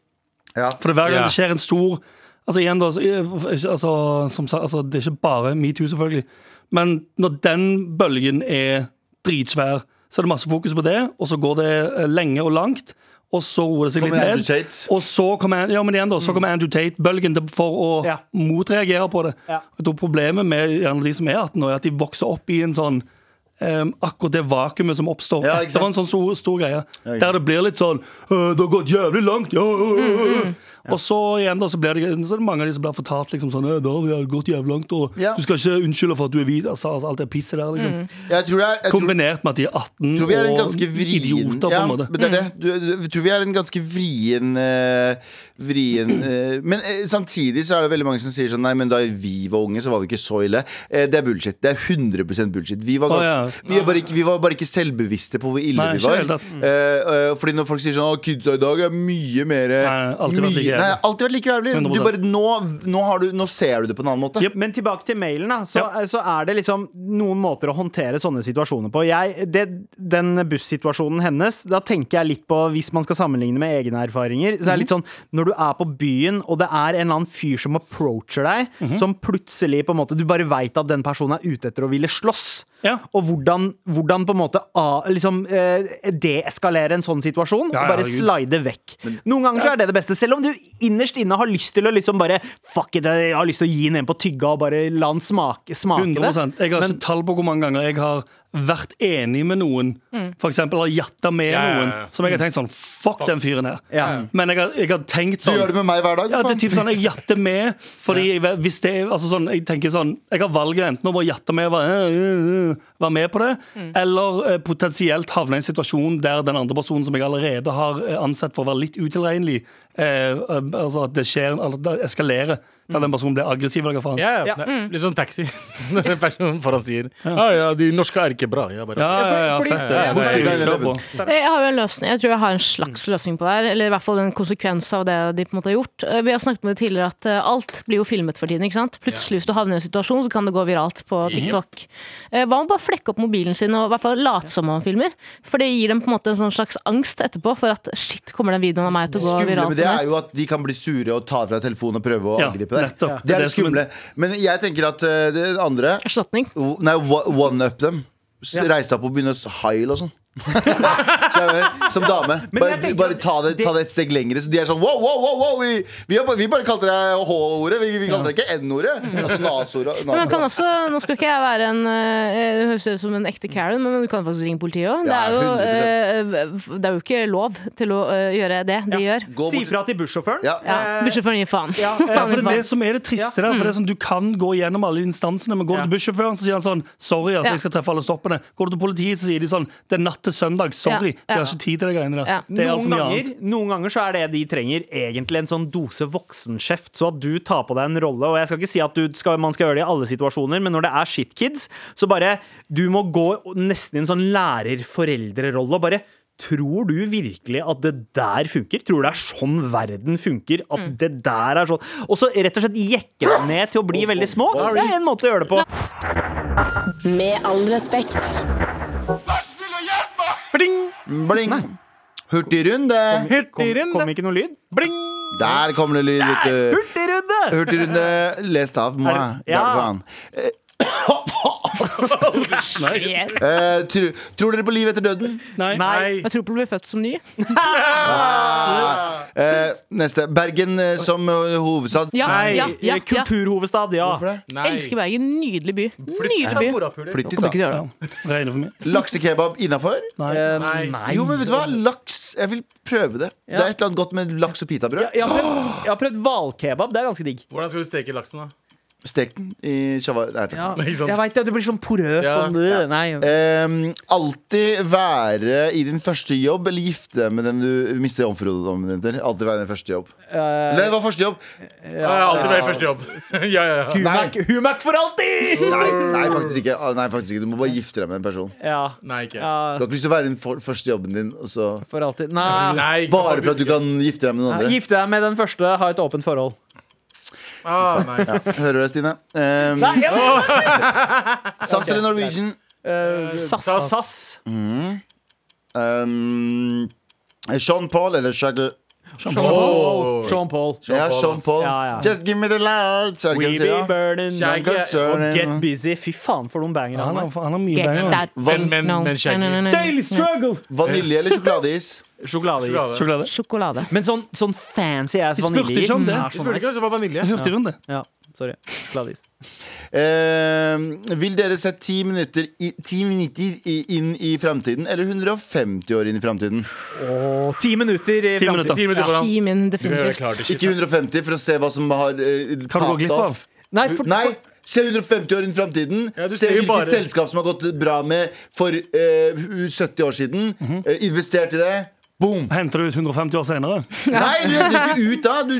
Ja. For det hver gang Ja. det skjer en stor Altså igjen da, så, eh, altså, som sagt, altså, Det er ikke bare metoo, selvfølgelig. Men når den bølgen er dritsvær, så er det masse fokus på det, og så går det eh, lenge og langt. Og så roer det seg litt Kommer Andrew ned. Tate. Og så kommer, ja, men igjen da, så kommer Andrew Tate-bølgen til- for å Ja. motreagere på det. Ja. Jeg tror Problemet med gjerne de som er 18 nå, er at de vokser opp i en sånn em, akkurat det vakuumet som oppstår Ja, etter en sånn stor, stor greie. Ja, Der det blir litt sånn «Øh, Det har gått jævlig langt, ja, ja, ja, ja. Og så igjen da, så blir det, så det mange av de som blir fortalt liksom sånn da, vi har gått jævlig langt, og du skal ikke unnskylde for at du er hvit. Altså, altså alt det pisset der, liksom. Jeg tror er, jeg Kombinert med at de er 18 tror vi er en ganske vrien idioter, på en måte. men det er det. Du, jeg tror vi er en ganske vrien eh, Vrien eh, Men eh, samtidig så er det veldig mange som sier sånn Nei, men da vi var unge, så var vi ikke så ille. Eh, det er bullshit. Det er 100% bullshit. Vi var, ganske, vi, bare ikke, vi var bare ikke selvbevisste på hvor ille Nei, vi var. Eh, eh, fordi når folk sier sånn Å, kidsa i dag er mye mer Nei, like jævlig. Nei, alltid vært like jævlig. Du bare, nå, nå, har du, nå ser du det på en annen måte. Yep. Men tilbake til mailen, da. Så, så er det liksom noen måter å håndtere sånne situasjoner på. Jeg, det, den bussituasjonen hennes, da tenker jeg litt på, hvis man skal sammenligne med egne erfaringer, så er det litt sånn når du er på byen, og det er en eller annen fyr som approacher deg, som plutselig på en måte Du bare veit at den personen er ute etter å ville slåss. Ja. Og hvordan, hvordan på en måte a, liksom, eh, deeskalere en sånn situasjon, Ja, og bare slide vekk. Noen ganger så er det det beste, selv om du innerst inne har lyst til å liksom bare Fuck it, jeg har lyst til å gi den en på tygga og bare la den smake, smake 100 det. Jeg har ikke tall på hvor mange ganger jeg har vært enig med noen, for eksempel har jatta med ja. noen, som jeg har tenkt sånn Fuck den fyren her. Yeah. Men jeg har, jeg har tenkt Du sånn gjør det med meg hver dag. ja, det er typ sånn, Jeg jatter med fordi jeg, hvis det er altså sånn, Jeg tenker sånn Jeg har valget enten å bare jatte med og være, øh, øh, øh, være med på det, eller eh, potensielt havne i en situasjon der den andre personen som jeg allerede har eh, ansett for å være litt utilregnelig, eh, eh, altså at det skjer Eller det eskalerer der den personen blir aggressiv. Eller hva faen. Ja, ja. Ja. Er Litt sånn taxi. Når en person foran sier Ja, ja, de norske er ikke bra. Jeg bare, Ja, ja, ja, fett det. Det har jo en løsning. Jeg tror jeg har en slags løsning på det her. Eller i hvert fall en konsekvens av det de på en måte har gjort. Eh, Vi har snakket med det tidligere at eh, alt blir jo filmet for tiden. ikke sant? Plutselig hvis du havner i en situasjon, så kan det gå viralt på TikTok. Eh, Hva med bare flekke opp mobilen sin og i hvert fall late som man filmer? For det gir dem på en måte en sånn slags angst etterpå for at shit, kommer den videoen av meg til å gå skumle viralt? med det er jo at de kan bli sure og ta fra telefonen og prøve å Ja, angripe deg. nettopp. Det er det skumle. Men jeg tenker at eh, det andre Erstatning. Nei, one up dem. Reise deg opp og begynne å haile og sånn. Som dame. Bare, tenker bare ta, det, ta det et steg lengre. Så de er sånn wow, wow, wow, wow vi, vi, har, vi bare kalte deg H-ordet. Vi, vi kalte deg ikke N-ordet. Altså Men man kan også, nå skal ikke jeg være en eh, Det høres ut som en ekte Karen, men du kan faktisk ringe politiet òg. Det, Ja, jo, 100%. eh, det er jo ikke lov til å eh, gjøre det de gjør. Si ifra fra til bussjåføren. Ja. Ja, Bussjåføren gir faen. Ja, for det som er det triste der. For det er sånn, Du kan gå gjennom alle instansene, men går du til bussjåføren, så sier han sånn Sorry, altså, jeg skal treffe alle stoppene. Går du til politiet, så sier de sånn Det er natt til søndag. Sorry, Ja, ja. vi har ikke tid til de greiene der. Ja. Det er Noen mye ganger, annet. noen ganger så er det de trenger egentlig en sånn dose voksenskjeft. så at du tar på deg en rolle. Og jeg skal ikke si at du skal, man skal gjøre det i alle situasjoner, men når det er shitkids, så bare Du må gå nesten i en sånn lærer-foreldre-rolle og bare Tror du virkelig at det der funker? Tror du det er sånn verden funker? At Mm. det der er sånn Og så rett og slett jekke deg ned til å bli veldig små. Det er en måte å gjøre det på. Med all respekt. Bling! Bling. Hurtigrunde. Kom, kom ikke noe lyd? Bling! Der kommer det lyd, vet du. Hurtigrunde! Hurtigrunde lest av meg. Ja ja. Faen. Eh, eh, tror dere på liv etter døden? Nei. Nei. Jeg tror på å bli født som ny. Eh, neste. Bergen eh, som eh, hovedstad. Ja, Nei. ja, ja, ja. Kulturhovedstad, ja. Hvorfor det? Nei. Elsker Bergen. Nydelig by. Nydelig by. Flytt dit, Kommer ikke da. å gjøre det. Regner for mye. Laksekebab innafor? Nei. Eh, Nei. Nei. Jo, men vet du hva? Laks. Jeg vil prøve det. Det er et eller annet godt med laks og pitabrød. Jeg, har prøvd, jeg har prøvd hvalkebab. Det er ganske digg. Hvordan skal du steke laksen, da? Stek den i shawarma. Nei, jeg vet det, det blir sånn porøst. Ja. Sånn, ja. nei. Ehm, alltid være i din første jobb eller gifte deg med den du mister jomfrudommen din til. Alltid være i din første jobb. Eller det var første jobb. Ja, alltid være i første jobb. ja, ja, ja. Humac, Humac for alltid! Nei, nei, faktisk ikke. Ah, Nei, faktisk ikke. Du må bare gifte deg med en person. Ja. Nei, ikke. ja, Du har ikke lyst til å være i den for, første jobben din, og så for alltid. Nei. Nei, bare for at du kan gifte deg med noen andre. Gifte deg med den første, ha et åpent forhold. Ah, nice. Ja, hører du det, Stine? Um, Nei, ja. SAS eller Norwegian? Uh, SAS. SAS. Mm. Um, Sean Paul eller Shaggy? Sean Paul. Paul. Sean Paul. Ja, Sean. Paul. Ja, ja. Just give me the lights. Er We be burning. Get busy. Fy faen for noen banger. Han han har, har. han har mye banger. Men, men, No. men Shaggy. Daily struggle! Vanilje eller sjokoladeis? Sjokoladeis. Sjokolade. Sjokolade. Sjokolade. Men sånn, sånn fancy ass Vi spurte vaniljeis ikke om det. Vi så spurte ikke om det var vanilje. Hurtigrunde. Ja, sorry. Sjokoladeis. Eh, vil dere se ti minutter, i, 10 minutter i, inn i framtiden eller 150 år inn i framtiden? Og ti minutter i framtiden. Ti minutter gjøre definitivt. Ikke 150 for å se hva som har eh, Kan du gå glipp av? Nei, for, Nei, se 150 år inn i framtiden. Ja, se hvilket bare- selskap som har gått bra med for eh, 70 år siden. Mhm. Eh, investert i det. Boom! Henter du ut 150 år senere? Nei, du henter ikke ut da! Du,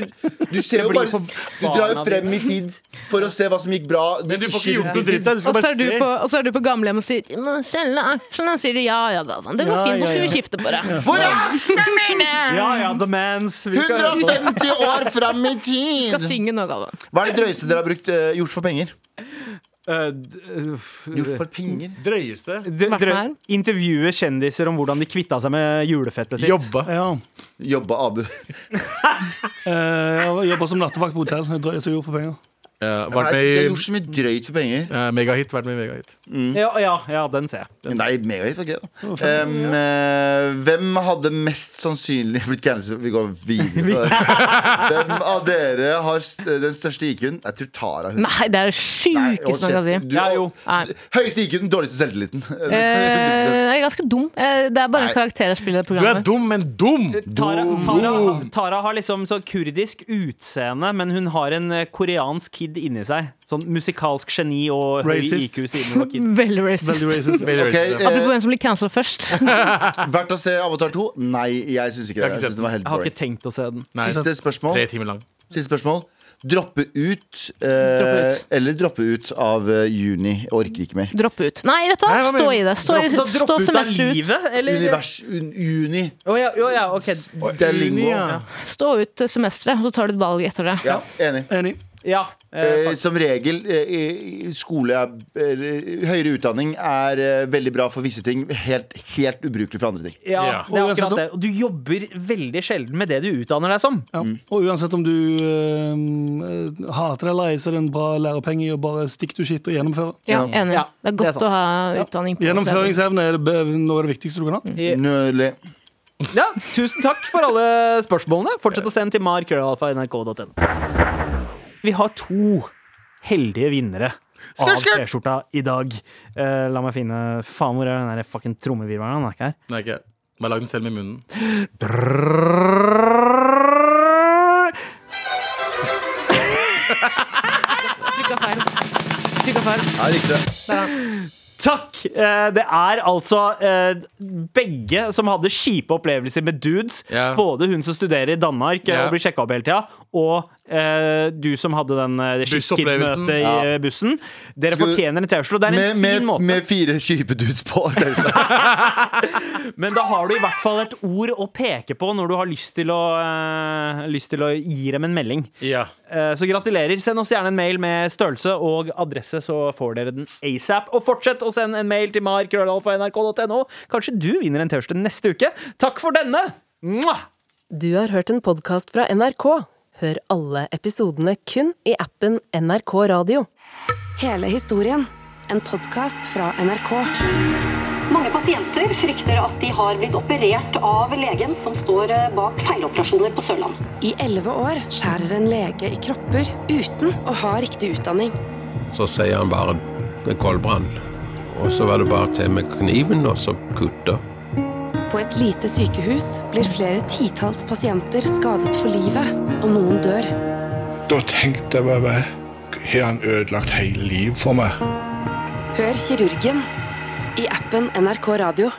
du ser jo bare Du drar jo frem i tid for å se hva som gikk bra. Men du får ikke gjort noe dritt. Du Og så er du på, er du på gamlehjem og sier «Du må selge aksjene. Og sier de ja ja, da. Det går Ja, fint. Nå ja, skal vi skifte på det. Hvor er aksjene mine?! Ja, ja, the mans. Vi skal 150 år fram i tid! Skal synge noe av det. Hva er det drøyeste dere har brukt uh, gjort for penger? Eh, eh, Gjort for penger? Drøyeste. intervjuer kjendiser om hvordan de kvitta seg med julefettet sitt. Jobba. Ja. Jobba Abu. uh, Jobba jobber som nattevakt på hotell. Jeg drøyer så gjorde for penger. Nei, vært det er gjort så mye drøyt for penger. eh, Megahit. Vært med i Megahit. Ja, ja, ja, den ser jeg. Den Nei, megahit var gøy, da. Um, eh, hvem hadde mest sannsynlig blitt cancelled? Vi går videre. på det. Hvem av dere har st den største IQ-en? Jeg tror Tara. Hun. Nei, det er det sjukeste man kan si. Du, Ja, jo. Nei. Høyeste IQ-en, dårligste selvtilliten. Eh, jeg er ganske dum. Eh, Det er bare Nei. en karakter jeg spiller i Du er programmet. dum, men dum! Tara, Tara, Tara har liksom så kurdisk utseende, men hun har en eh, koreansk kid inni seg. Sånn musikalsk geni og høy Racist. IQ siden hun var kid. Veldig racist. Veldig racist. Veldig okay, racist, ja. Apropos eh, hvem som blir cancelled først. Verdt å se Avatar 2? Nei, jeg syns ikke Jeg det. ikke Jeg synes det var helt Jeg har ikke tenkt å se den. Nei, Siste spørsmål. Tre timer lang. Siste spørsmål. Droppe ut, eh, Droppe ut. eller droppe ut av eh, juni. Jeg Orker ikke mer. Droppe ut. Nei, vet du hva? Stå i det. Stå, i, Dropp- stå ut av semesteret ut. livet, eller? Univers un, Juni. Oh, ja, oh, ja, okay. Det er lingo. Ja. Stå ut semesteret, så tar du et valg etter det. Ja, enig. Enig. Ja, eh, Eh, som regel, eh, skole eller høyere utdanning er eh, veldig bra for visse ting. Helt, helt ubrukelig for andre ting. ja, Ja. det er akkurat det. Og du jobber veldig sjelden med det du utdanner deg som. Ja. Og uansett om du eh, hater eller ei, så er det en bra lærepenge i å bare stikke to shit og gjennomføre. Ja, enig. Ja, det er det er godt å ha utdanning på Gjennomføringsevne er det noe av det viktigste du kan ha. Nødlig. Ja, Tusen takk for alle spørsmålene. Fortsett å sende til markrøllalfa.nrk.no. Vi har to heldige vinnere av T-skjorta i dag. Eh, la meg finne Faen, hvor er den der fucking trommevirvelen? Han er ikke her. Nei, ikke Bare lag den selv med munnen. Trykka feil. Trykka feil. Ja, riktig. Der, ja. Takk! Eh, det er altså eh, begge som hadde kjipe opplevelser med dudes. Yeah. Både hun som studerer i Danmark yeah. Og blir sjekka opp hele tida, og du som hadde den uh, Bussopplevelsen. møtet i Ja. eh, bussen. Dere Skal fortjener en T-skjorte, det er Med, en med, fin måte. med fire kjipe dudes på. Er- Men da har du i hvert fall et ord å peke på når du har lyst til å, uh, lyst til å gi dem en melding. Ja. Uh, Så gratulerer. Send oss gjerne en mail med størrelse og adresse, så får dere den asap. Og fortsett å sende en mail til markrøllalfa.nrk.no. Kanskje du vinner en T-skjorte neste uke. Takk for denne! Mwah! Du har hørt en podkast fra NRK. Hør alle episodene kun i appen NRK Radio. Hele historien. En podkast fra NRK. Mange pasienter frykter at de har blitt operert av legen som står eh, bak feiloperasjoner på Sørlandet. I elleve år skjærer en lege i kropper uten å ha riktig utdanning. Så sier han bare det er koldbrann. Og så var det bare til med kniven og så kutte. På et lite sykehus blir flere titalls pasienter skadet for livet, og noen dør. Da tenkte jeg bare Har han ødelagt hele livet for meg? Hør kirurgen i appen NRK Radio.